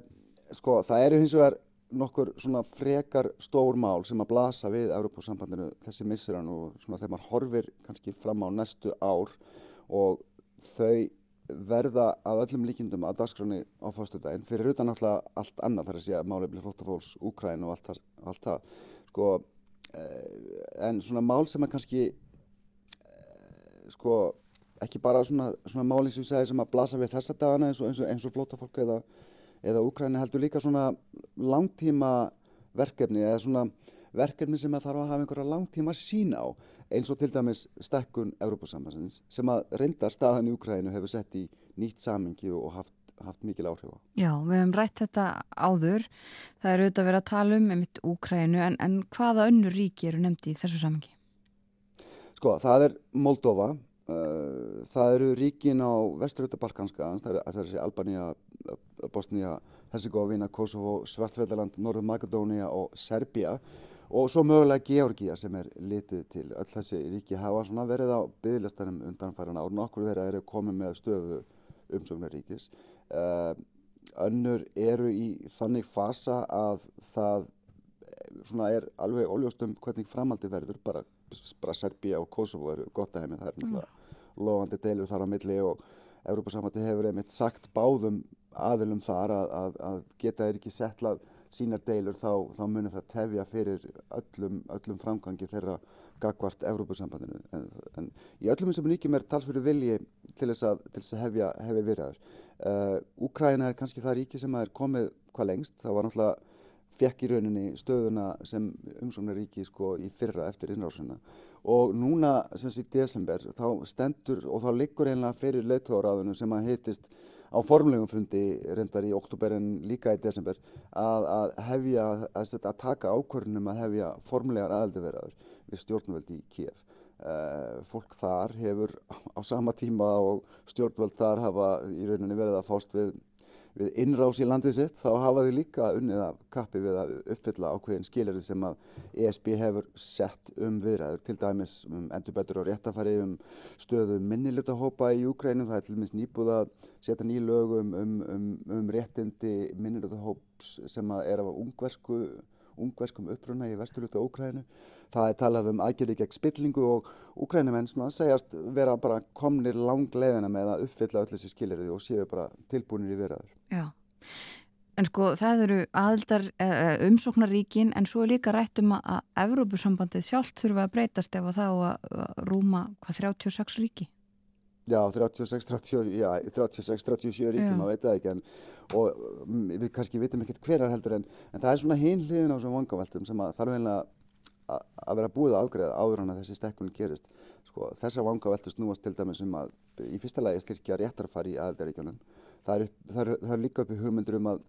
sko, það eru hins vegar nokkur svona frekar stór mál sem að blasa við Európa-sambandinu þessi missirann og svona þegar maður horfir kannski fram á næstu ár og þau verða að öllum líkindum að dagskráni á fórstudaginn fyrir utan alltaf allt annað þar að segja málefni flóttafólks, Úkræn og allt það, allt það. Sko, eh, en svona mál sem að kannski eh, sko ekki bara svona, svona máli sem ég segi sem að blasa við þessa dagana eins og, eins og, eins og flóttafólk eða, eða Úkræni heldur líka svona langtíma verkefni eða svona verkefni sem að þarf að hafa einhverja langtíma sín á eins og til dæmis stekkun Európa-sambansins sem að reyndar staðan í Ukrænu hefur sett í nýtt samingi og haft, haft mikil áhrif á. Já, við hefum rætt þetta áður. Það er auðvitað að vera að tala um einmitt Ukrænu en, en hvaða önnur ríki eru nefndi í þessu samingi? Sko, það er Moldova, uh, það eru ríkin á vesturöta Balkanska, það er þessi Albanía, Bosnia, Herzegovina, Kosovo, Svartvedaland, Norður Makedónia og Serbia og svo mögulega Georgia sem er litið til. Öll þessi ríki hafa svona verið á byggðlistanum undanfæran ár. Nokkur þeirra eru komið með stöðu umsóknaríkis uh, önnur eru í þannig fasa að það svona er alveg óljóstum hvernig framaldi verður. Bara, bara Serbia og Kosovo eru gott að hefði það er náttúrulega mm. lofandi deilur þar á milli og Európa-samhætti hefur einmitt sagt báðum aðilum þar að, að, að geta þeir ekki settlað sínar deilur þá, þá munir það tefja fyrir öllum, öllum framgangi þeirra gagvart Európa-sambandinu en, en í öllum þessum ríkjum er talsverðu vilji til þess að, til þess að hefja, hefja virðaður. Uh, Úkræna er kannski það ríki sem er komið hvað lengst, það var náttúrulega fekk í rauninni stöðuna sem umsóknaríki sko í fyrra eftir innrásuna og núna sem sé í desember þá stendur og þá liggur einlega fyrir leittóraðinu sem að heitist á formlegum fundi reyndar í oktober en líka í desember að, að hefja, að, að taka ákvörnum að hefja formlegar aðaldiverðar við stjórnvöldi í Kíef. Uh, fólk þar hefur á sama tíma og stjórnvöld þar hafa í rauninni verið að fást við, við innrás í landið sitt þá hafa þið líka unnið að kappi við að uppfylla ákveðin skilirði sem að ESB hefur sett um viðræður til dæmis um endurbætur og réttafæri um stöðu minnilutahópa í Úkrænum það er til dæmis nýbúð að setja nýlögum um, um, um réttindi minnilutahóps sem að er af ungversku ungverskum uppruna í vesturluta Úkrænu. Það er talað um aðgerði gegn spillingu og Úkrænumenn segjast vera bara komnir langleðina með að uppfylla öll þessi skilirði og séu bara tilbúinir í verðaður. Já, en sko það eru aðildar eh, umsóknaríkin en svo er líka rætt um að Evrópusambandið sjálf þurfa að breytast ef að það á að rúma hvað 36 ríki. Já, 36, 30, já, 36, 37 ríkjum, maður veit það ekki en, og mm, við kannski vitum ekkert hverjar heldur en, en það er svona hinn hliðin á þessum vangaveltum sem að þarf eiginlega að vera búið að ágreða áður hann að þessi stekkun gerist. Sko, þessar vangaveltur snúast til dæmis um að í fyrsta lagi styrkja réttarfari í aðeldaríkjónum. Það er, það, er, það er líka uppi hugmyndur um að,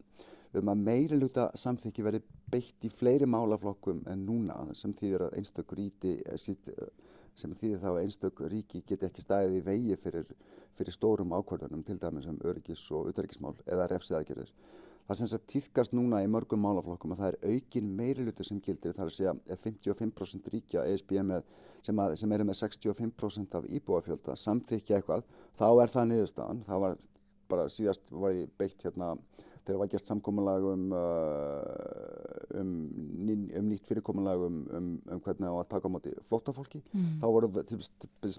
um að meiri luta samþykki verði beitt í fleiri málaflokkum en núna sem þýðir að einstakur íti sem þýðir þá að einstök ríki geti ekki stæðið í vegi fyrir, fyrir stórum ákvörðunum til dæmis um öryggis og utryggismál eða refsiðagjörðir. Það sem þess að týðkast núna í mörgum málaflokkum að það er aukin meirilutu sem gildir þar að segja 55% ríkja ESB með, sem, að, sem eru með 65% af íbúafjölda samþykja eitthvað, þá er það niðurstaðan. Það var bara síðast var ég beitt hérna þegar var gert samkominlag um, uh, um, um nýtt fyrirkominlag um, um, um hvernig það var að taka á móti flótafólki. Mm. Þá voru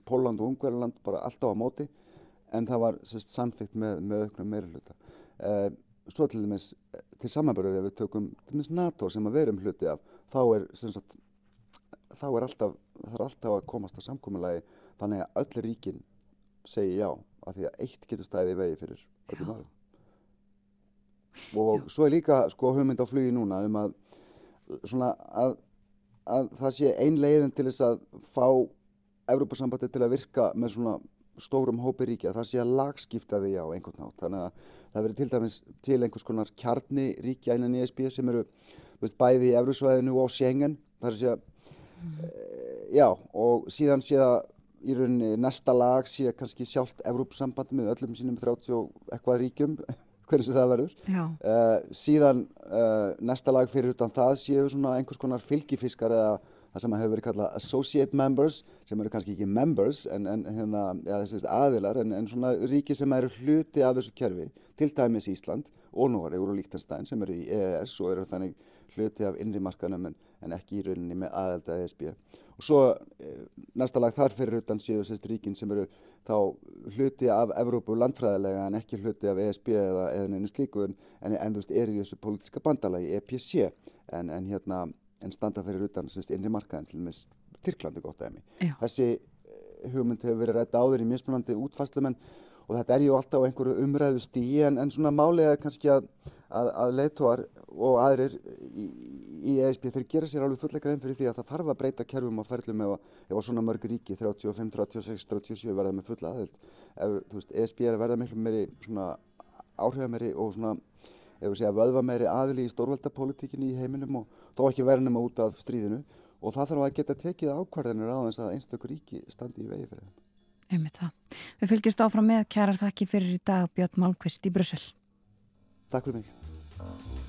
Póland og Ungverðarland bara alltaf á móti en það var samþygt með, með auknum meira hluta. Uh, svo til dæmis til samanbörður ef við tökum til dæmis NATO sem að verum hluti af þá er, sagt, þá er alltaf, það er alltaf að komast að samkominlagi þannig að öll ríkin segi já af því að eitt getur stæði í vegi fyrir öllum aðrum og Já. svo er líka sko hugmynd á flugi núna um að, svona, að, að það sé ein leiðin til þess að fá Európa-sambandi til að virka með svona stórum hópi ríkja, það sé að lagskipta því á einhvern nátt, þannig að það verður til dæmis til einhvers konar kjarni ríkja innan í ESB sem eru veist, bæði í Eurósvæðinu og er að sé að mm. e, já, og síðan sé að í rauninni næsta lag sé kannski sjálft Európa-sambandi með öllum sínum 30 og eitthvað ríkjum hvernig það verður. Uh, síðan uh, næsta lag fyrir utan það séu svona einhvers konar fylgifiskar eða það sem hefur verið kallað associate members sem eru kannski ekki members en, en hérna, ja, aðilar en, en svona ríki sem eru hluti af þessu kerfi. Til dæmis Ísland og Nóri og Líktanstæn sem eru í EES og eru þannig hluti af innrimarkanum en, en ekki í rauninni með aðelda ESB og svo eh, næsta lag þar fyrir utan séu ríkin sem eru þá hluti af Evrópu landfræðilega en ekki hluti af ESB eða eða neina slíku en, en þú veist er í þessu pólitiska bandalagi EPC en, en hérna en standa fyrir utan sérst innri markaðin til og með Tyrklandi gott aðeins. Þessi eh, hugmynd hefur verið rætt áður í mismunandi útfæslumenn og þetta er ju alltaf einhverju umræðu stíi en, en svona er kannski að, að, að leittóar og aðrir í, í ESB þeir gera sér alveg fullega grein fyrir því að það þarf að breyta kerfum og ferlum ef, ef svona mörg ríki 35, 36, 37 verða með fulla veist, ESB er að verða miklu meiri svona áhrifameri og svona ef við segja vöðva meiri aðili í stórveldapolitíkinni í heiminum og þó ekki verðnum út af stríðinu og það þarf að geta tekið ákvarðanir á þess að einstakur ríki standi í vegi fyrir þeim. Einmitt það. Við fylgjumst áfram með kærar þakki fyrir í dag Björn Málkvist í Brussel. Takk fyrir mig. うん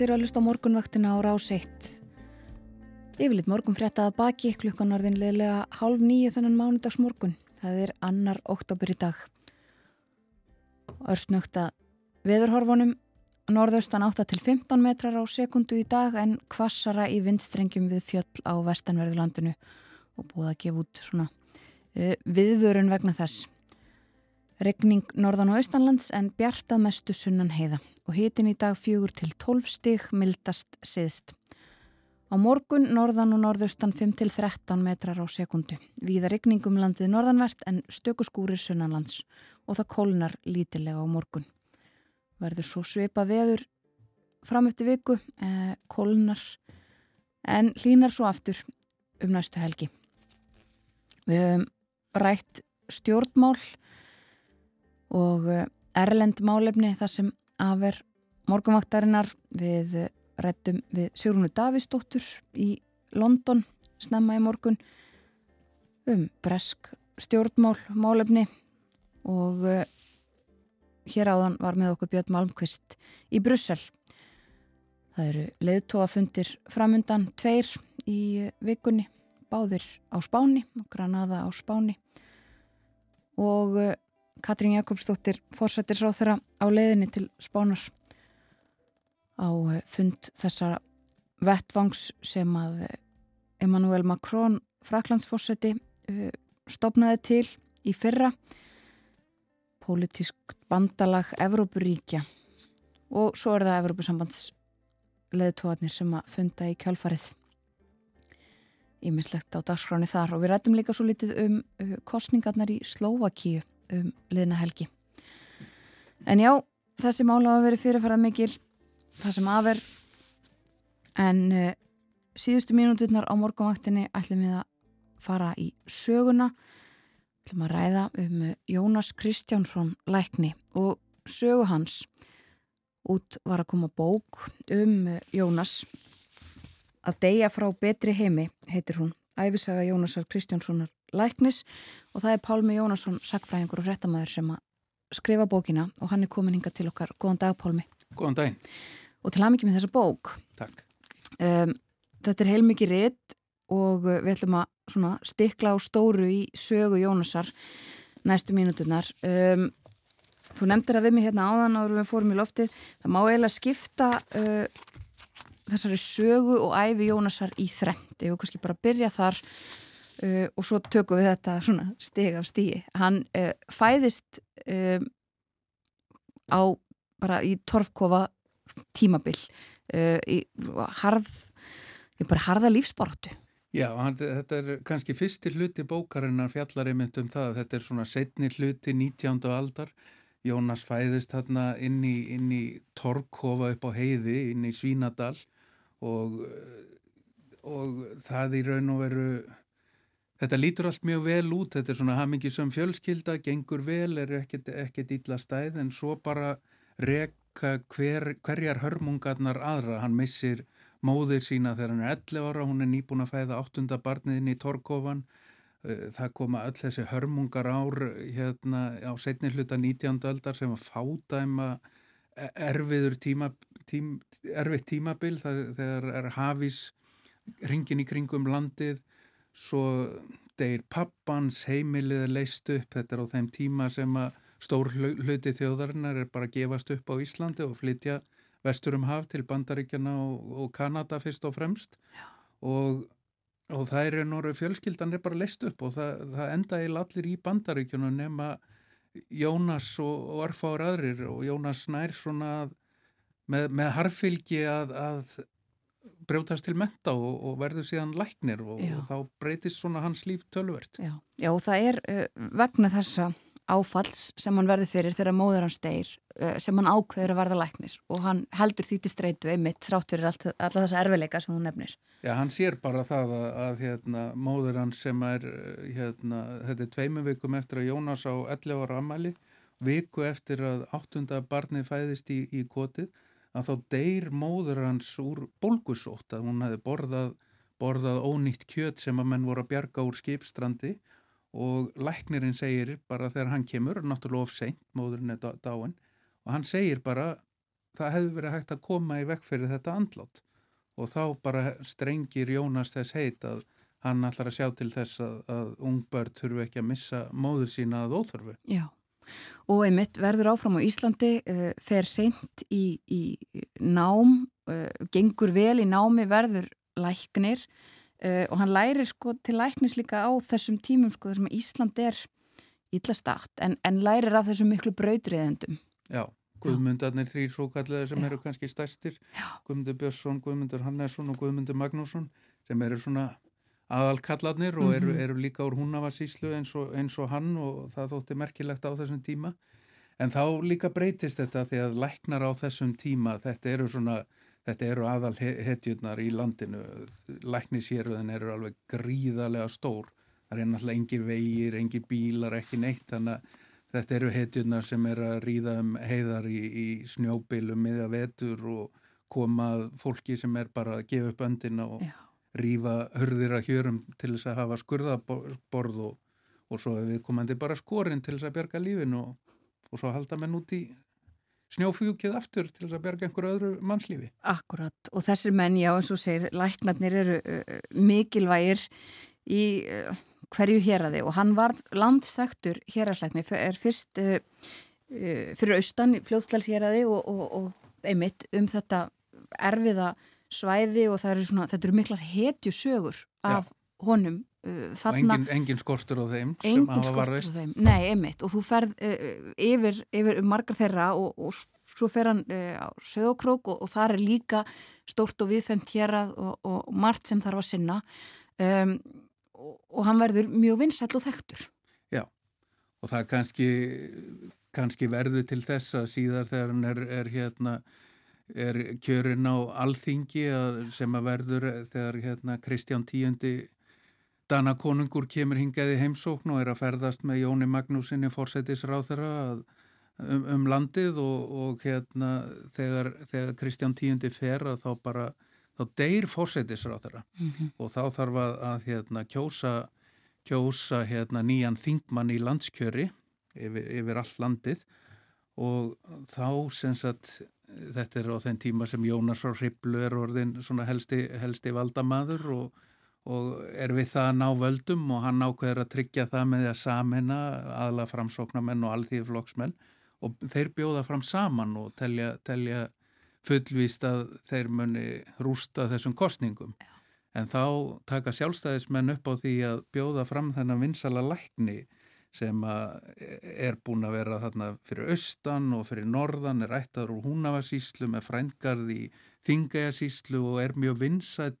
þeir að lusta morgunvaktina á rás 1. Yfirleitt morgun fréttaða baki klukkan orðin leðilega hálf nýju þennan mánudags morgun. Það er annar oktober í dag. Örsnögt að veðurhorfunum norðaustan 8 til 15 metrar á sekundu í dag en kvassara í vindstrengjum við fjöll á vestanverðulandinu og búið að gefa út svona uh, viðvörun vegna þess. Regning norðan og austanlands en bjartað mestu sunnan heiða og hitin í dag fjögur til 12 stig mildast siðst. Á morgun norðan og norðaustan 5 til 13 metrar á sekundu. Víða regningum landið norðanvert en stökuskúrir sunnanlands og það kólnar lítilega á morgun. Verður svo svipa veður fram eftir viku, eh, kólnar en hlínar svo aftur um næstu helgi. Við höfum rætt stjórnmál og eh, erlend málefni þar sem afer morgunvaktarinnar við eh, rættum við Sigrúnu Davísdóttur í London snemma í morgun um bresk stjórnmál málefni og uh, hér áðan var með okkur Björn Malmqvist í Brussel. Það eru leiðtóafundir framundan tveir í vikunni, báðir á Spáni og Granada á Spáni og Katrín Jakobsdóttir fórsættisráþara á leiðinni til Spánar á uh, fund þessara vettvangs sem að Emmanuel Macron fraklandsfórsætti uh, stopnaði til í fyrra. Pólitísk bandalag Evrópuríkja. Og svo er það Evrópusambands leðtóðarnir sem að funda í kjálfarið ímislegt á dagskráni þar. Og við rættum líka svo litið um kostningarnar í Slovakíu um liðna helgi. En já, þessi mála hafa verið fyrirfærað mikil það sem afer en uh, síðustu mínúturnar á morgunvaktinni ætlum við að fara í söguna. Ætlum að ræða um Jónas Kristjánsson lækni og sögu hans. Út var að koma bók um Jónas. Að deyja frá betri heimi heitir hún, æfisaga Jónasar Kristjánssonar læknis og það er Pálmi Jónasson, sagfræðingur og frettamæður sem að skrifa bókina og hann er komin hinga til okkar. Góðan dag Pálmi. Góðan daginn. Og til aðmyggjum með þessa bók. Takk. Um, þetta er heilmikið rétt og við ætlum að stikla á stóru í sögu Jónasar næstu mínuturnar. Um, þú nefndir að við mig hérna áðan áður við fórum í loftið. Það má eiginlega skipta uh, þessari sögu og æfi Jónasar í þrengt. Ég vil kannski bara byrja þar uh, og svo tökum við þetta svona stig af stíi. Hann uh, fæðist um, á bara í torfkofa tímabil uh, í harð, í bara harða lífsbáratu. Já, hann, þetta er kannski fyrsti hluti bókarinnar fjallar einmitt um það. Þetta er svona setni hluti 19. aldar. Jónas fæðist þarna inn í, í torfkofa upp á heiði, inn í Svínadal og, og það í raun og veru þetta lítur allt mjög vel út þetta er svona hamingisum fjölskylda gengur vel, er ekkert, illa stæð en svo bara reka hver, hverjar hörmungarnar aðra, hann missir móðir sína þegar hann er 11 ára hún er nýbúin að fæða áttunda barniðin í Torkofan það koma öll þessi hörmungar ár hérna á setni hluta 19. aldar sem að fádæma erfiður tíma, tím, erfitt tímabil þegar er hafís ringin í kringum landið svo deyir pappans heimilið leist upp. Þetta er á þeim tíma sem að stór hluti þjóðarinnar er bara að gefast upp á Íslandi og flytja vestur um haf til Bandaríkjana og, og Kanada fyrst og fremst. Og, og það er norðu fjölskyldan er bara leist upp og það, það enda eil allir í Bandaríkjana nema Jónas og, og Arfár aðrir. Og Jónas nær svona með, með harfylgi að, að brjótast til menta og, og verður síðan læknir og, og þá breytist svona hans líf tölvert. Já, Já það er uh, vegna þessa áfalls sem hann verður fyrir þegar móður hans deyr uh, sem hann ákveður að verða læknir og hann heldur því til streitu einmitt þrátt fyrir allt, alla þessa erfileika sem hún nefnir. Já, hann sér bara það að, að hérna, móður hans sem er, hérna, þetta er tveimu vikum eftir að Jónas á 11 ára ammali, viku eftir að áttunda barni fæðist í, í kotið, að þá deyr móður hans úr bólgusótt, að hún hefði borðað, borðað ónýtt kjöt sem að menn voru að bjarga úr skipstrandi. Og læknirinn segir bara þegar hann kemur, náttúrulega of seint, móðurinn er dáin, og hann segir bara það hefði verið hægt að koma í vekk fyrir þetta andlátt og þá bara strengir Jónas þess heit að hann ætlar að sjá til þess að, að ungbörn þurfu ekki að missa móður sína að óþörfu. Já, og einmitt verður áfram á Íslandi, uh, fer seint í, í nám, uh, gengur vel í námi, verður læknir uh, og hann lærir sko til læknis líka á þessum tímum sko þessum að Ísland er illa start en, en lærir af þessum miklu brautriðendum. Já. Guðmundarnir þrýr svo kallega sem Já. eru kannski stærstir. Guðmundur Björnsson, Guðmundur Hannesson og Guðmundur Magnússon sem eru svona aðalkallarnir og eru, mhm. eru líka úr húnavarsíslu eins, eins og hann og það þótti merkilegt á þessum tíma. En þá líka breytist þetta því að læknar á þessum tíma, þetta eru svona, þetta eru aðal hetjurnar í landinu, lækniséröðin eru alveg gríðarlega stór, það er náttúrulega engir vegir, engir bílar, ekki neitt, þannig að Þetta eru hetjurnar sem er að ríða um heiðar í, í snjóbilum miða vetur og koma fólki sem er bara að gefa upp öndina og Já. Rífa hörðir að hjörum til þess að hafa skurðaborð og, og svo við komandi bara skorinn til þess að berga lífin og, og svo halda menn út í snjófjúkið aftur til þess að berga einhverju öðru mannslífi. Akkurat og þessir menn, já eins og segir, læknarnir eru uh, mikilvægir í... Uh, hverju héræði og hann var landstæktur héræðsleikni er fyrst uh, fyrir austan fljóðslæls-héræði og, og, og einmitt um þetta erfiða svæði og er svona, þetta eru miklar hetjusögur af Já. honum uh, og engin, engin skortur á þeim engin skortur á þeim, nei einmitt. Og þú ferð yfir, yfir margar þeirra og, og svo fer hann á söðokrók og það er líka stórt og viðfemt hérað og margt sem þarf að sinna. Um og hann verður mjög vinsæll og þekktur. Já, og það kannski, kannski verður til þess að síðar þegar hann er, er hérna er kjörin á alþingi sem að verður þegar hérna Kristján Tíundi Dana konungur kemur hingaði heimsókn og er að ferðast með Jóni Magnúsinni fórsætisráð þeirra um, um landið og, og hérna þegar, þegar Kristján Tíundi fer að þá bara þá deyr fórsætisráð þeirra mm -hmm. og þá þarf að, að hérna, kjósa, kjósa hérna, nýjan þingmann í landskjöri yfir, yfir all landið og þá sem sagt þetta er á þenn tíma sem Jónas frá Hriblu er orðin helsti, helsti valdamaður og, og er við það að ná völdum og hann ákveður að tryggja það með því að samena aðla framsóknarmenn og alþýðflokksmenn og þeir bjóða fram saman og telja, telja fullvíst að þeir muni rústa þessum kostningum. En þá taka sjálfstæðismenn upp á því að bjóða fram þennan vinsala lækni sem er búin að vera þarna fyrir austan og fyrir norðan, er ættar úr húnavasíslu með frængarð í þingæjasíslu og er mjög vinsall,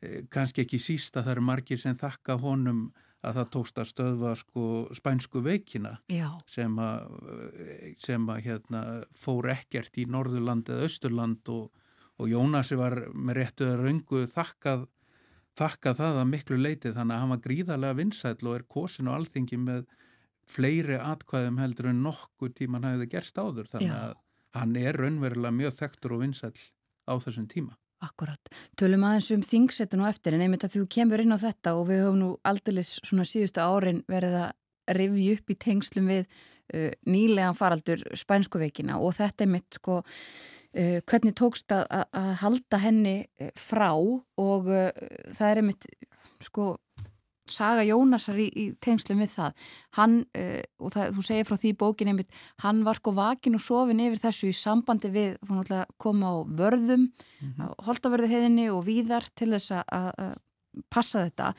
eh, kannski ekki sísta það eru margir sem þakka honum að það tókst að stöðva sko spænsku veikina Já. sem að, sem að hérna, fór ekkert í Norðurland eða Östurland og, og Jónasi var með réttuða raungu þakkað, þakkað það að miklu leiti þannig að hann var gríðarlega vinsæl og er kosin og alþingi með fleiri atkvæðum heldur en nokkur tíman hafið gerst áður þannig Já. að hann er raunverulega mjög þekktur og vinsæl á þessum tíma. Akkurat. Tölum aðeins um þingsettun og eftir en einmitt að þú kemur inn á þetta og við höfum nú aldrei svona síðustu árin verið að rivja upp í tengslum við uh, nýlegan faraldur spænskuveikina og þetta er mitt sko hvernig tókst að, að halda henni uh, frá og uh, það er einmitt sko saga Jónasar í, í tengslum við það hann, uh, og það, þú segir frá því bókin einmitt, hann var sko vakin og sofin yfir þessu í sambandi við koma á vörðum mm -hmm. holdaverðu heðinni og víðar til þess að passa þetta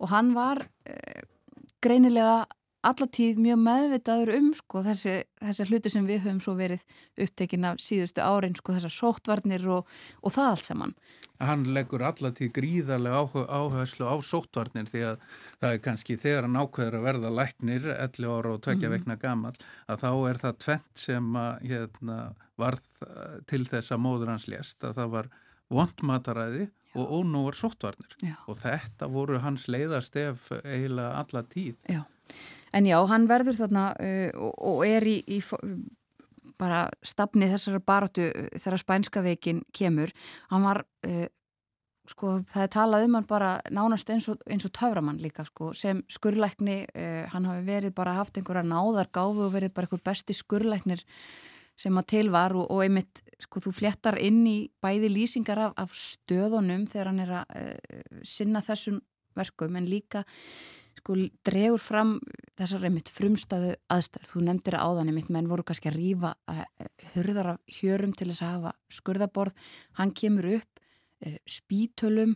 og hann var uh, greinilega allatíð mjög meðvitaður um sko, þessi, þessi hluti sem við höfum svo verið upptekin af síðustu árin sko, þessar sóttvarnir og, og það allt saman. Hann leggur allatíð gríðarlega áherslu á sóttvarnir því að það er kannski þegar hann ákveður að verða læknir 11 ára og tvekja -hmm. vekna gammal að þá er það tvent sem að hérna, varð til þess að móður hans lést að það var vondmataræði og ónúar sóttvarnir Já. og þetta voru hans leiðastef eiginlega alla tíð. Já. En já, hann verður þarna uh, og, er í, í bara stafni þessara baróttu uh, þegar spænska veikin kemur. Hann var, uh, sko, það er talað um hann bara nánast eins og, eins og töframann líka, sko, sem skurleikni, uh, hann hafi verið bara haft einhverja náðar gáfu og verið bara einhver besti skurleiknir sem að til var og, og einmitt, sko, þú fléttar inn í bæði lýsingar af, af stöðunum þegar hann er að uh, sinna þessum verkum en líka sko dregur fram þessar einmitt frumstæðu aðstæður. Þú nefndir að áðan einmitt menn voru kannski að rýfa uh, hurðar af hjörum til þess að hafa skurðaborð. Hann kemur upp uh, spítölum.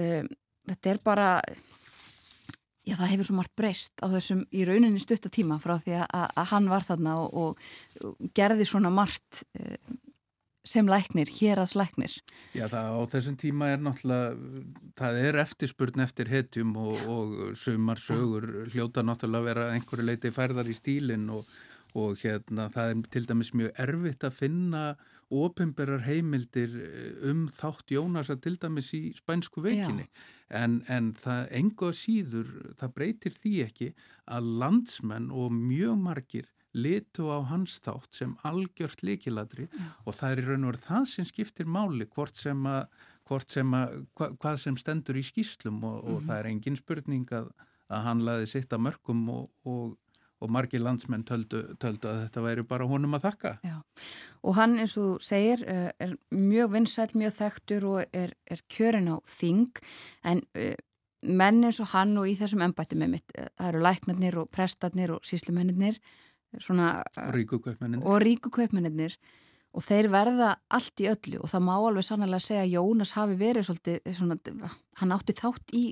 Þetta er bara Já, það hefur svo margt breyst á þessum í rauninni stuttatíma frá því að, að hann var þarna og, og, gerði svona margt sem læknir, hér aðs læknir. Já, það á þessum tíma er náttúrulega, það er eftirspurn eftir hetjum og, og sumar sögur hljóta náttúrulega að vera einhverju leiti færðar í stílinn og hérna það er til dæmis mjög erfitt að finna ofinberar heimildir eh, um þátt Jónasa til dæmis í spænsku veikinni en, en það enga síður, það breytir því ekki að landsmenn og mjög margir litu á hans þátt sem algjört leikiladri og það er í raun og verið það sem skiptir máli hvort sem að, hvort sem að hva, hvað sem stendur í skýslum og, og mm -hmm. það er engin spurning að, að hann laði sitt að mörgum og, og og margir landsmenn töldu, töldu að þetta væri bara honum að þakka. Já. Og hann eins og segir eh, er mjög vinsæl, mjög þekktur og er, er kjörin á þing en uh, menn eins og hann og í þessum ennbættum með mitt, eh, það eru læknarnir og prestarnir og síslumennir svona ríkukaupmennir og ríkukaupmennir og þeir verða allt í öllu og það má alveg sannlega segja að Jónas hafi verið svolítið, svona, hann átti þátt í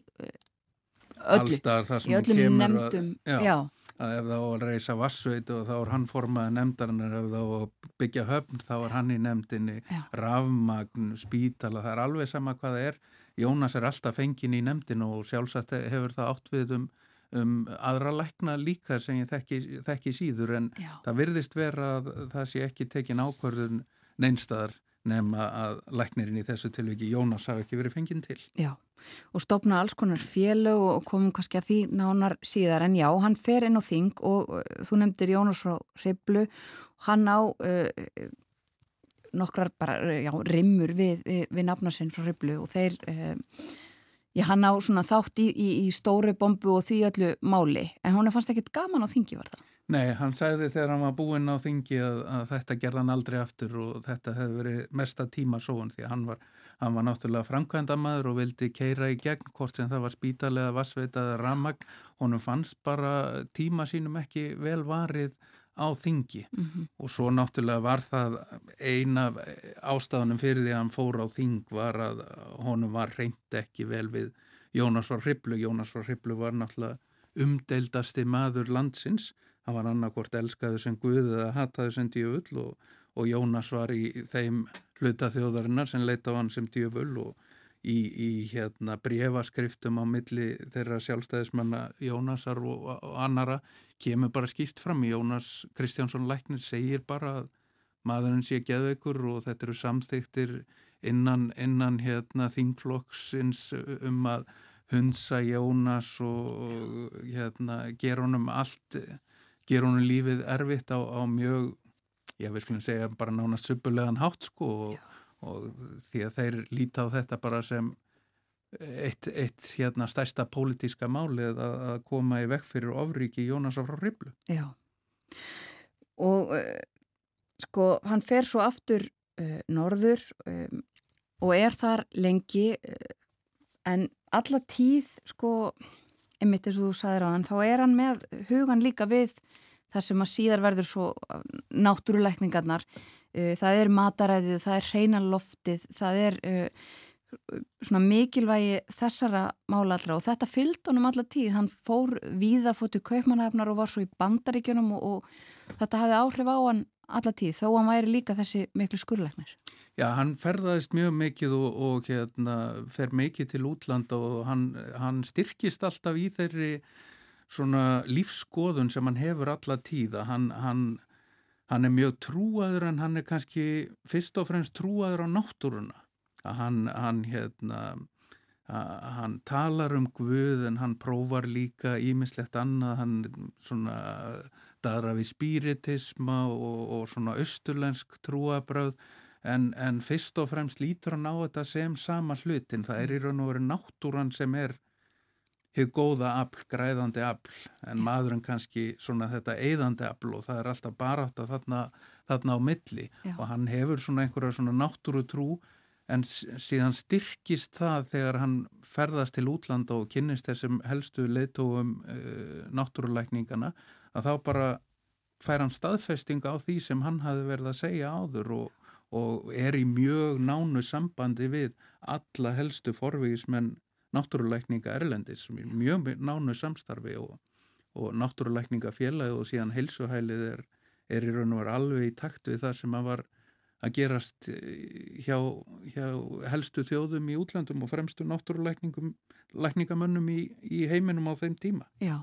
öllu, í öllum nefndum, já. já að ef það á að reysa vassveit og þá er hann formaði nefndarinnar, ef það á að byggja höfn þá er hann í nefndinni, Já. rafmagn, spítala, það er alveg sama hvað það er. Jónas er alltaf fengin í nefndinu og sjálfsagt hefur það átt við um, um aðra lækna líka sem ég þekki, þekki síður en Já. það virðist vera að það sé ekki tekin ákvörðun neinstadar nema að læknirinn í þessu tilviki Jónas hafi ekki verið fenginn til. Já, og stopna alls konar félög og komum kannski að því nánar síðar en já, hann fer inn á þing og uh, þú nefndir Jónas frá Hriblu, hann á uh, nokkrar bara, já, rimmur við, við, við nafnarsinn frá Hriblu og þeir, uh, já, hann á svona þátt í, í, í stóru bombu og því öllu máli, en hún fannst ekkit gaman á þingi var það? Nei, hann sagði þegar hann var búinn á þingi að, að þetta gerði hann aldrei aftur og þetta hefði verið mesta tíma sóun því hann var, hann var náttúrulega framkvæmdamaður og vildi keira í gegn hvort sem það var spítalega, vassveitaði, ramagn. Honum fannst bara tíma sínum ekki vel varið á þingi mm -hmm. og svo náttúrulega var það eina ástafanum fyrir því að hann fór á þing var að honum var reynd ekki vel við Jónas frá Hriblu. Jónas frá Hriblu var náttúrulega umdeildasti maður landsins hann var annarkort elskaðu sem Guð eða hataðu sem djöfull og, og Jónas var í þeim hluta þjóðarinnar sem leita á hann sem djöfull og í, í hérna brefaskriftum á milli þeirra sjálfstæðismanna Jónasar og, og annara kemur bara skýrt fram. Jónas Kristjánsson Læknir segir bara að maðurinn sé geðveikur og þetta eru samþyktir innan, innan hérna þingflokksins um að hunsa Jónas og hérna gera honum allt gera honum lífið erfitt á, á mjög, ég vil skulum segja bara nánast suppulegan hátt sko og, og því að þeir líta á þetta bara sem eitt, eitt hérna stærsta pólitíska málið að, koma í vekk fyrir ofríki Jónas frá Riblu. Já og uh, sko hann fer svo aftur uh, norður um, og er þar lengi uh, en alla tíð sko einmitt eins og þú sagðir á hann, þá er hann með hugan líka við það sem að síðar verður svo náttúruleikningarnar það er mataræðið, það er reyna loftið, það er uh, svona mikilvægi þessara mála allra. Og þetta fyllt honum alla tíð, hann fór víða fóttu kaupmanahefnar og var svo í bandaríkjunum og, og þetta hafði áhrif á hann alla tíð, þó hann væri líka þessi miklu skurleiknir. Já, hann ferðaðist mjög mikið og, og hérna, fer mikið til útland og hann, hann styrkist alltaf í þeirri svona lífskoðun sem hann hefur alla tíða, hann, hann, hann er mjög trúaður en hann er kannski fyrst og fremst trúaður á náttúruna, hann, hann hérna, hann talar um Guð en hann prófar líka ímislegt annað, hann svona daðra við spiritisma og, og svona austurlensk trúabröð en, en fyrst og fremst lítur hann á þetta sem sama hlutin, það er í raun og veru náttúran sem er hefur góða afl, græðandi afl en maðurinn kannski svona þetta eigðandi afl og það er alltaf bara átt að þarna, þarna á milli Já. og hann hefur svona einhverja svona náttúru trú en síðan styrkist það þegar hann ferðast til útlanda og kynnist þessum helstu leitóum uh, náttúruleikningana að þá bara fær hann staðfesting á því sem hann hafi verið að segja áður og, og er í mjög nánu sambandi við alla helstu forvísmenn náttúruleikninga Erlendis sem er mjög nánu samstarfi og, og náttúruleikninga félagi og síðan helsuhælið er, er í raun og veru alveg í takt við það sem að var að gerast hjá, hjá helstu þjóðum í útlandum og fremstu náttúruleikningamönnum í, í heiminum á þeim tíma. Já,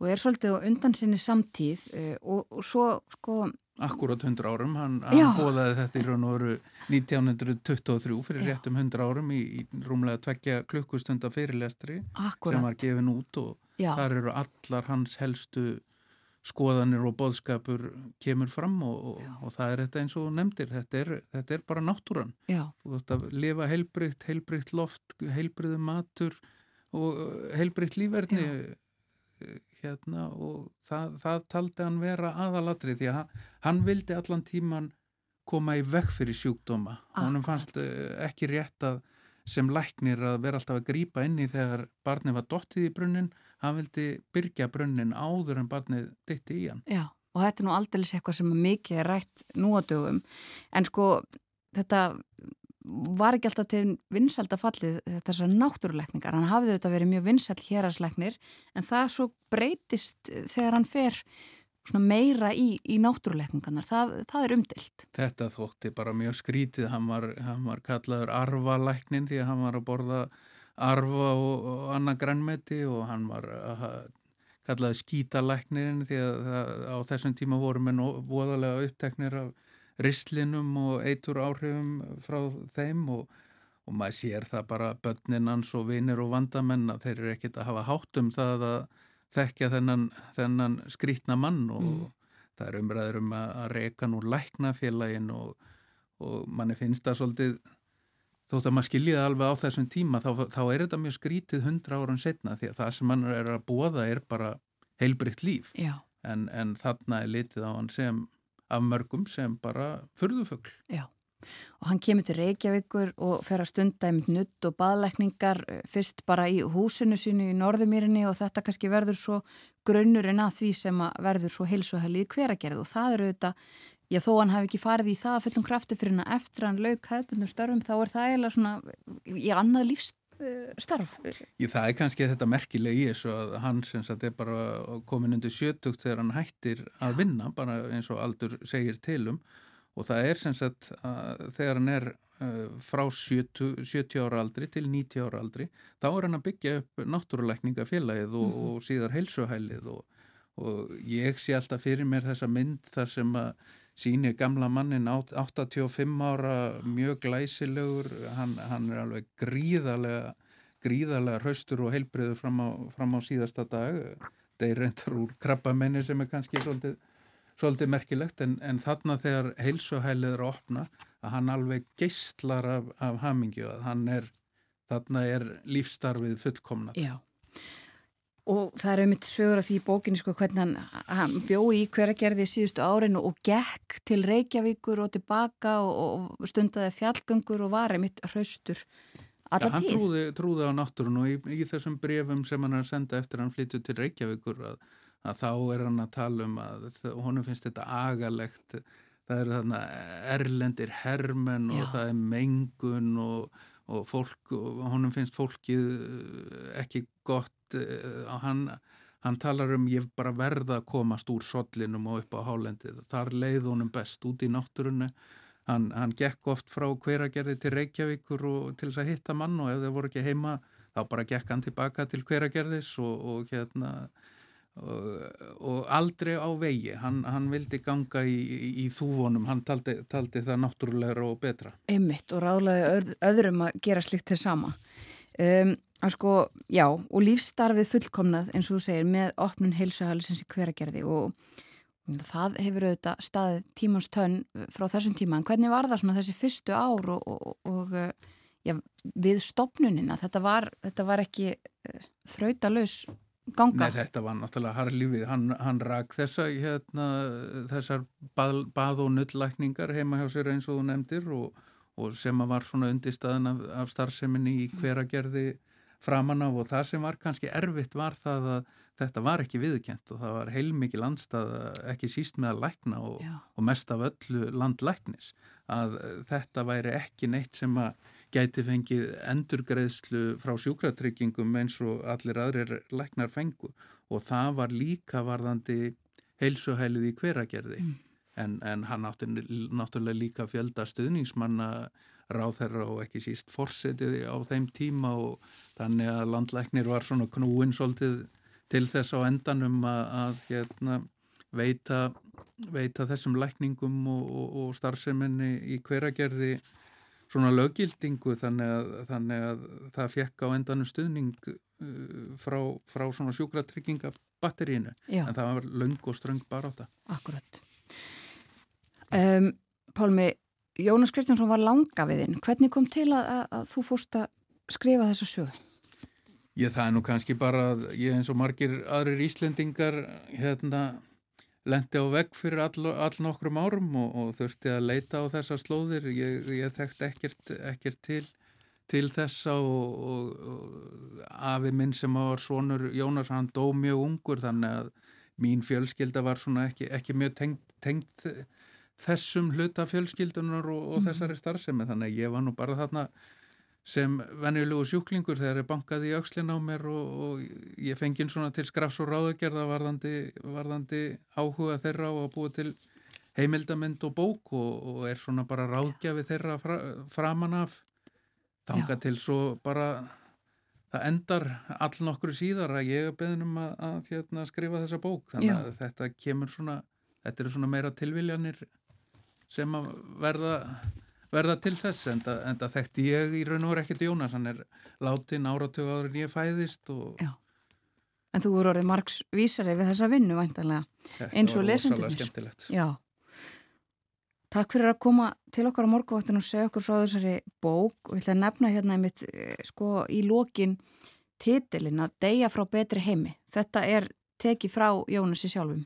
og er svolítið á undan sinni samtíð uh, og, og svo sko Akkurat 100 árum, hann, hann bóðaði þetta í raun og veru 1923 fyrir Já. réttum 100 árum í, í rúmlega tveggja klukkustunda fyrirlestri Akkurat. sem var gefin út og Já. þar eru allar hans helstu skoðanir og boðskapur kemur fram og, og, og það er þetta eins og nefndir, þetta er, þetta er bara náttúran. Já. Þú veist að lifa heilbrygt, heilbrygt loft, heilbryðu matur og heilbrygt lífverðni hérna og það, það taldi hann vera aðalatri því að hann, vildi allan tíman koma í vekk fyrir sjúkdóma. Hann fannst ekki rétt að sem læknir að vera alltaf að grýpa inn í þegar barnið var dottið í brunnin hann vildi byrja brunnin áður en barnið ditti í hann. Já, og þetta er nú aldrei eitthvað sem mikið er rætt nú á dögum, en sko þetta var ekki alltaf til vinsælda fallið þessar náttúruleikningar, hann hafði þetta verið mjög vinsæl hérasleiknir, en það svo breytist þegar hann fer meira í, í náttúruleikningarnar, það, það er umdilt. Þetta þótti bara mjög skrítið, hann var, hann var kallaður arvalæknin því að hann var að borða arfa og, og annað grannmeti og hann var kallaður skítalæknin því að það, á þessum tíma voru með voðalega uppteknir af ristlinum og eitur áhrifum frá þeim og, og maður sér það bara börninans og vinir og vandamenn að þeir eru ekkit að hafa hátt um það að þekkja þennan, þennan skrítna mann og mm. það er umræður um að, að reyka nú læknafélagin og, og manni finnst það svolítið þótt að maður skiljiði alveg á þessum tíma þá, þá er þetta mjög skrítið hundra árum setna því að það sem mann er að búa það er bara heilbrikt líf en, en þarna er litið á hann sem af mörgum sem bara fyrðufögl. Já, og hann kemur til Reykjavíkur og fer að stunda um nutt og baðleikningar eh, fyrst bara í húsinu sínu í Norðumýrinni og þetta kannski verður svo grunnurinn að því sem að verður svo heilsuhælið hveragerð og það eru þetta, já þó hann hafi ekki farið í það að fullum krafti fyrir hann eftir hann lauk hefðbundum störfum þá er það eiginlega svona í annað lífst Eh, starf. Í það er kannski þetta merkilega í þessu að hann sem sagt er bara komin undir sjötugt þegar hann hættir að vinna bara eins og aldur segir tilum og það er sem sagt að þegar hann er uh, frá 70, 70 ára aldri til 90 ára aldri þá er hann að byggja upp náttúruleikningafélagið og, mm og síðar heilsuhælið og, og ég sé alltaf fyrir mér þessa mynd þar sem að sínir gamla mannin 85 ára mjög glæsilegur. Hann, hann er alveg gríðarlega gríðarlega hraustur og heilbriður fram á, fram á síðasta dag. Þeir reyndar úr krabbamenni sem er kannski svolítið, svolítið merkilegt en, en þarna þegar heilsuhælið er að opna að hann alveg geistlar af, af hamingju að hann er þarna er lífstarfið fullkomna Já og það er einmitt sögur af því í bókinni sko hvernig hann, hann bjói í hveragerði síðustu árinu og gekk til Reykjavíkur og tilbaka og, og stundaði fjallgöngur og var einmitt hraustur alla ja, tíð. Hann trúði, trúði á náttúrun og í, í þessum brefum sem hann er að senda eftir hann flyttu til Reykjavíkur að, að þá er hann að tala um að honum finnst þetta agalegt það eru þarna erlendir hermen og Já. það er mengun og og fólk, og honum finnst fólkið ekki gott hann, hann talar um ég bara verða að komast úr sollinum og upp á hálendið. Þar leið honum best út í náttúrunni. Hann, hann gekk oft frá hveragerði til Reykjavíkur og til þess að hitta mann og ef þeir voru ekki heima þá bara gekk hann tilbaka til hveragerðis og, og hérna og, og aldrei á vegi hann, hann vildi ganga í, í, í þúvonum, hann taldi, taldi það náttúrulegra og betra. Einmitt og ráðlega öð, öðrum að gera slikt til sama um, að sko, já, og lífstarfið fullkomnað eins og þú segir með opnun heilsuhælisins í hveragerði og það hefur auðvitað staðið tímans tönn frá þessum tíma en hvernig var það svona þessi fyrstu ár og, og, og já, við stopnunina, þetta var, þetta var ekki þrautalös ganga. Nei, þetta var náttúrulega harlífið. Hann, hann rak þessa, hérna, þessar bað, bað og nulllækningar heima hjá sér eins og þú nefndir og, og sem var svona undirstaðan af, af starfseminni í hveragerði framan af og það sem var kannski erfitt var það að þetta var ekki viðkjent og það var heilmikið landstað ekki síst með að lækna og, og mest af öllu landlæknis að þetta væri ekki neitt sem að gæti fengið endurgreðslu frá sjúkratryggingum eins og allir aðrir læknar fengu. Og það var líka varðandi heilsuhælið í hveragerði. Mm. en, en hann átti náttúrulega líka fjölda stuðningsmanna ráþerra og ekki síst forsetið á þeim tíma og þannig að landlæknir var svona knúin svolítið til þess á endanum að, að hérna, veita, veita þessum lækningum og, og, og starfseminni í hveragerði svona lögildingu þannig að, þannig að það fekk á endanum stuðning uh, frá, frá svona sjúkratryggingabatterínu en það var löng og ströng bara á það. Akkurat. Um, Pálmi, Jónas Kristjánsson var langa við þinn. Hvernig kom til að, að, að þú fórst að skrifa þessa sög? Ég það er nú kannski bara að ég eins og margir aðrir Íslendingar hérna lendi á vegg fyrir all, all nokkrum árum og, og þurfti að leita á þessa slóðir. Ég, ég þekkt ekkert, ekkert til, til þessa og, og, og afi minn sem var svonur Jónas, hann dó mjög ungur þannig að mín fjölskylda var svona ekki, ekki mjög tengt, tengt þessum hluta fjölskyldunar og mm. þessari starfsemi. Þannig að ég var nú bara þarna sem venjulegu sjúklingur þegar ég bankaði í aukslinn á mér og, og ég fengið svona til skrafs og ráðagerða varðandi, varðandi áhuga þeirra og að búa til heimildamind og bók og, og er svona bara ráðgjafi þeirra fra, framan af. Þanga til svo bara það endar all nokkru síðar að ég er beðinum að, að hérna, skrifa þessa bók. Þannig að Já. þetta kemur svona þetta eru svona meira tilviljanir sem að verða verða til þess en það þekkti ég í raun og verið ekkert Jónas, hann er látin áratögu en ég fæðist og... En þú voru orðið margs vísari við þessa vinnu væntalega eins og lesendurnir. Já. Takk fyrir að koma til okkar á morguváttin og segja okkur frá þessari bók. Og ég ætla að nefna hérna einmitt eh, sko í lokin titilin að deyja frá betri heimi. Þetta er tekið frá Jónasi sjálfum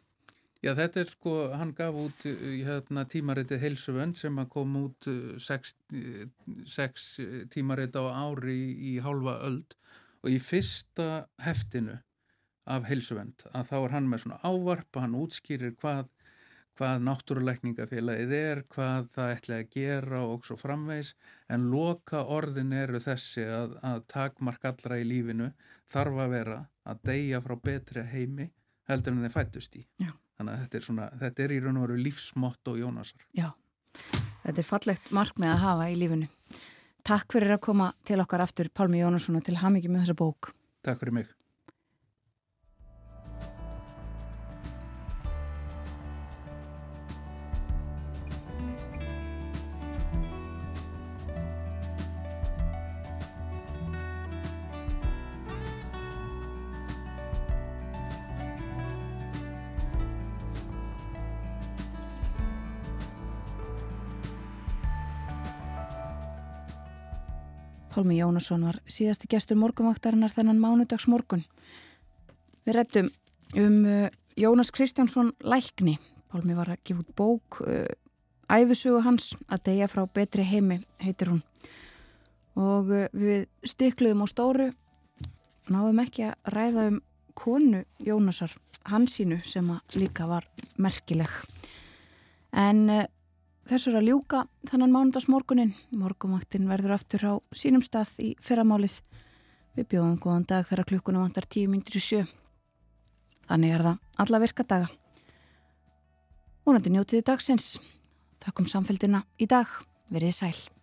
Já, þetta er sko, hann gaf út uh, hérna, tímaritið Heilsuvönd sem kom út uh, sex, uh, sex tímarit á ári í, í hálfa öld og í fyrsta heftinu af Heilsuvönd að þá er hann með svona ávarp og hann útskýrir hvað, hvað náttúruleikningafélagið er, hvað það ætla að gera og svo framvegs en loka orðin eru þessi að, að takmark allra í lífinu þarf að vera að deyja frá betri heimi heldur en þeir fættust í. Já. Þannig að þetta er, svona, þetta er í raun og veru lífsmott og Jónasar. Já, þetta er fallegt markmið að hafa í lífunu. Takk fyrir að koma til okkar aftur Pálmi Jónasson og til hamingi með þessa bók. Takk fyrir mig. Pálmi Jónasson var síðasti gestur morgunvaktarinnar þennan mánudags morgun. Við rettum um uh, Jónas Kristjánsson Lækni. Pálmi var að gefa út bók, uh, æfisugu hans að deyja frá betri heimi, heitir hún. Og uh, við stikluðum á stóru, náðum ekki að ræða um konu Jónasar, hansínu sem líka var merkileg. En Þessur að ljúka þannan mánundagsmorgunin. Morgumvaktin verður aftur á sínum stað í fyrramálið. Við bjóðum góðan dag þegar klukkuna vantar tíu myndir í sjö. Þannig er það alla virka daga. Múnandi njótiði dagsins. Takk um samfélgina í dag. Verðið sæl.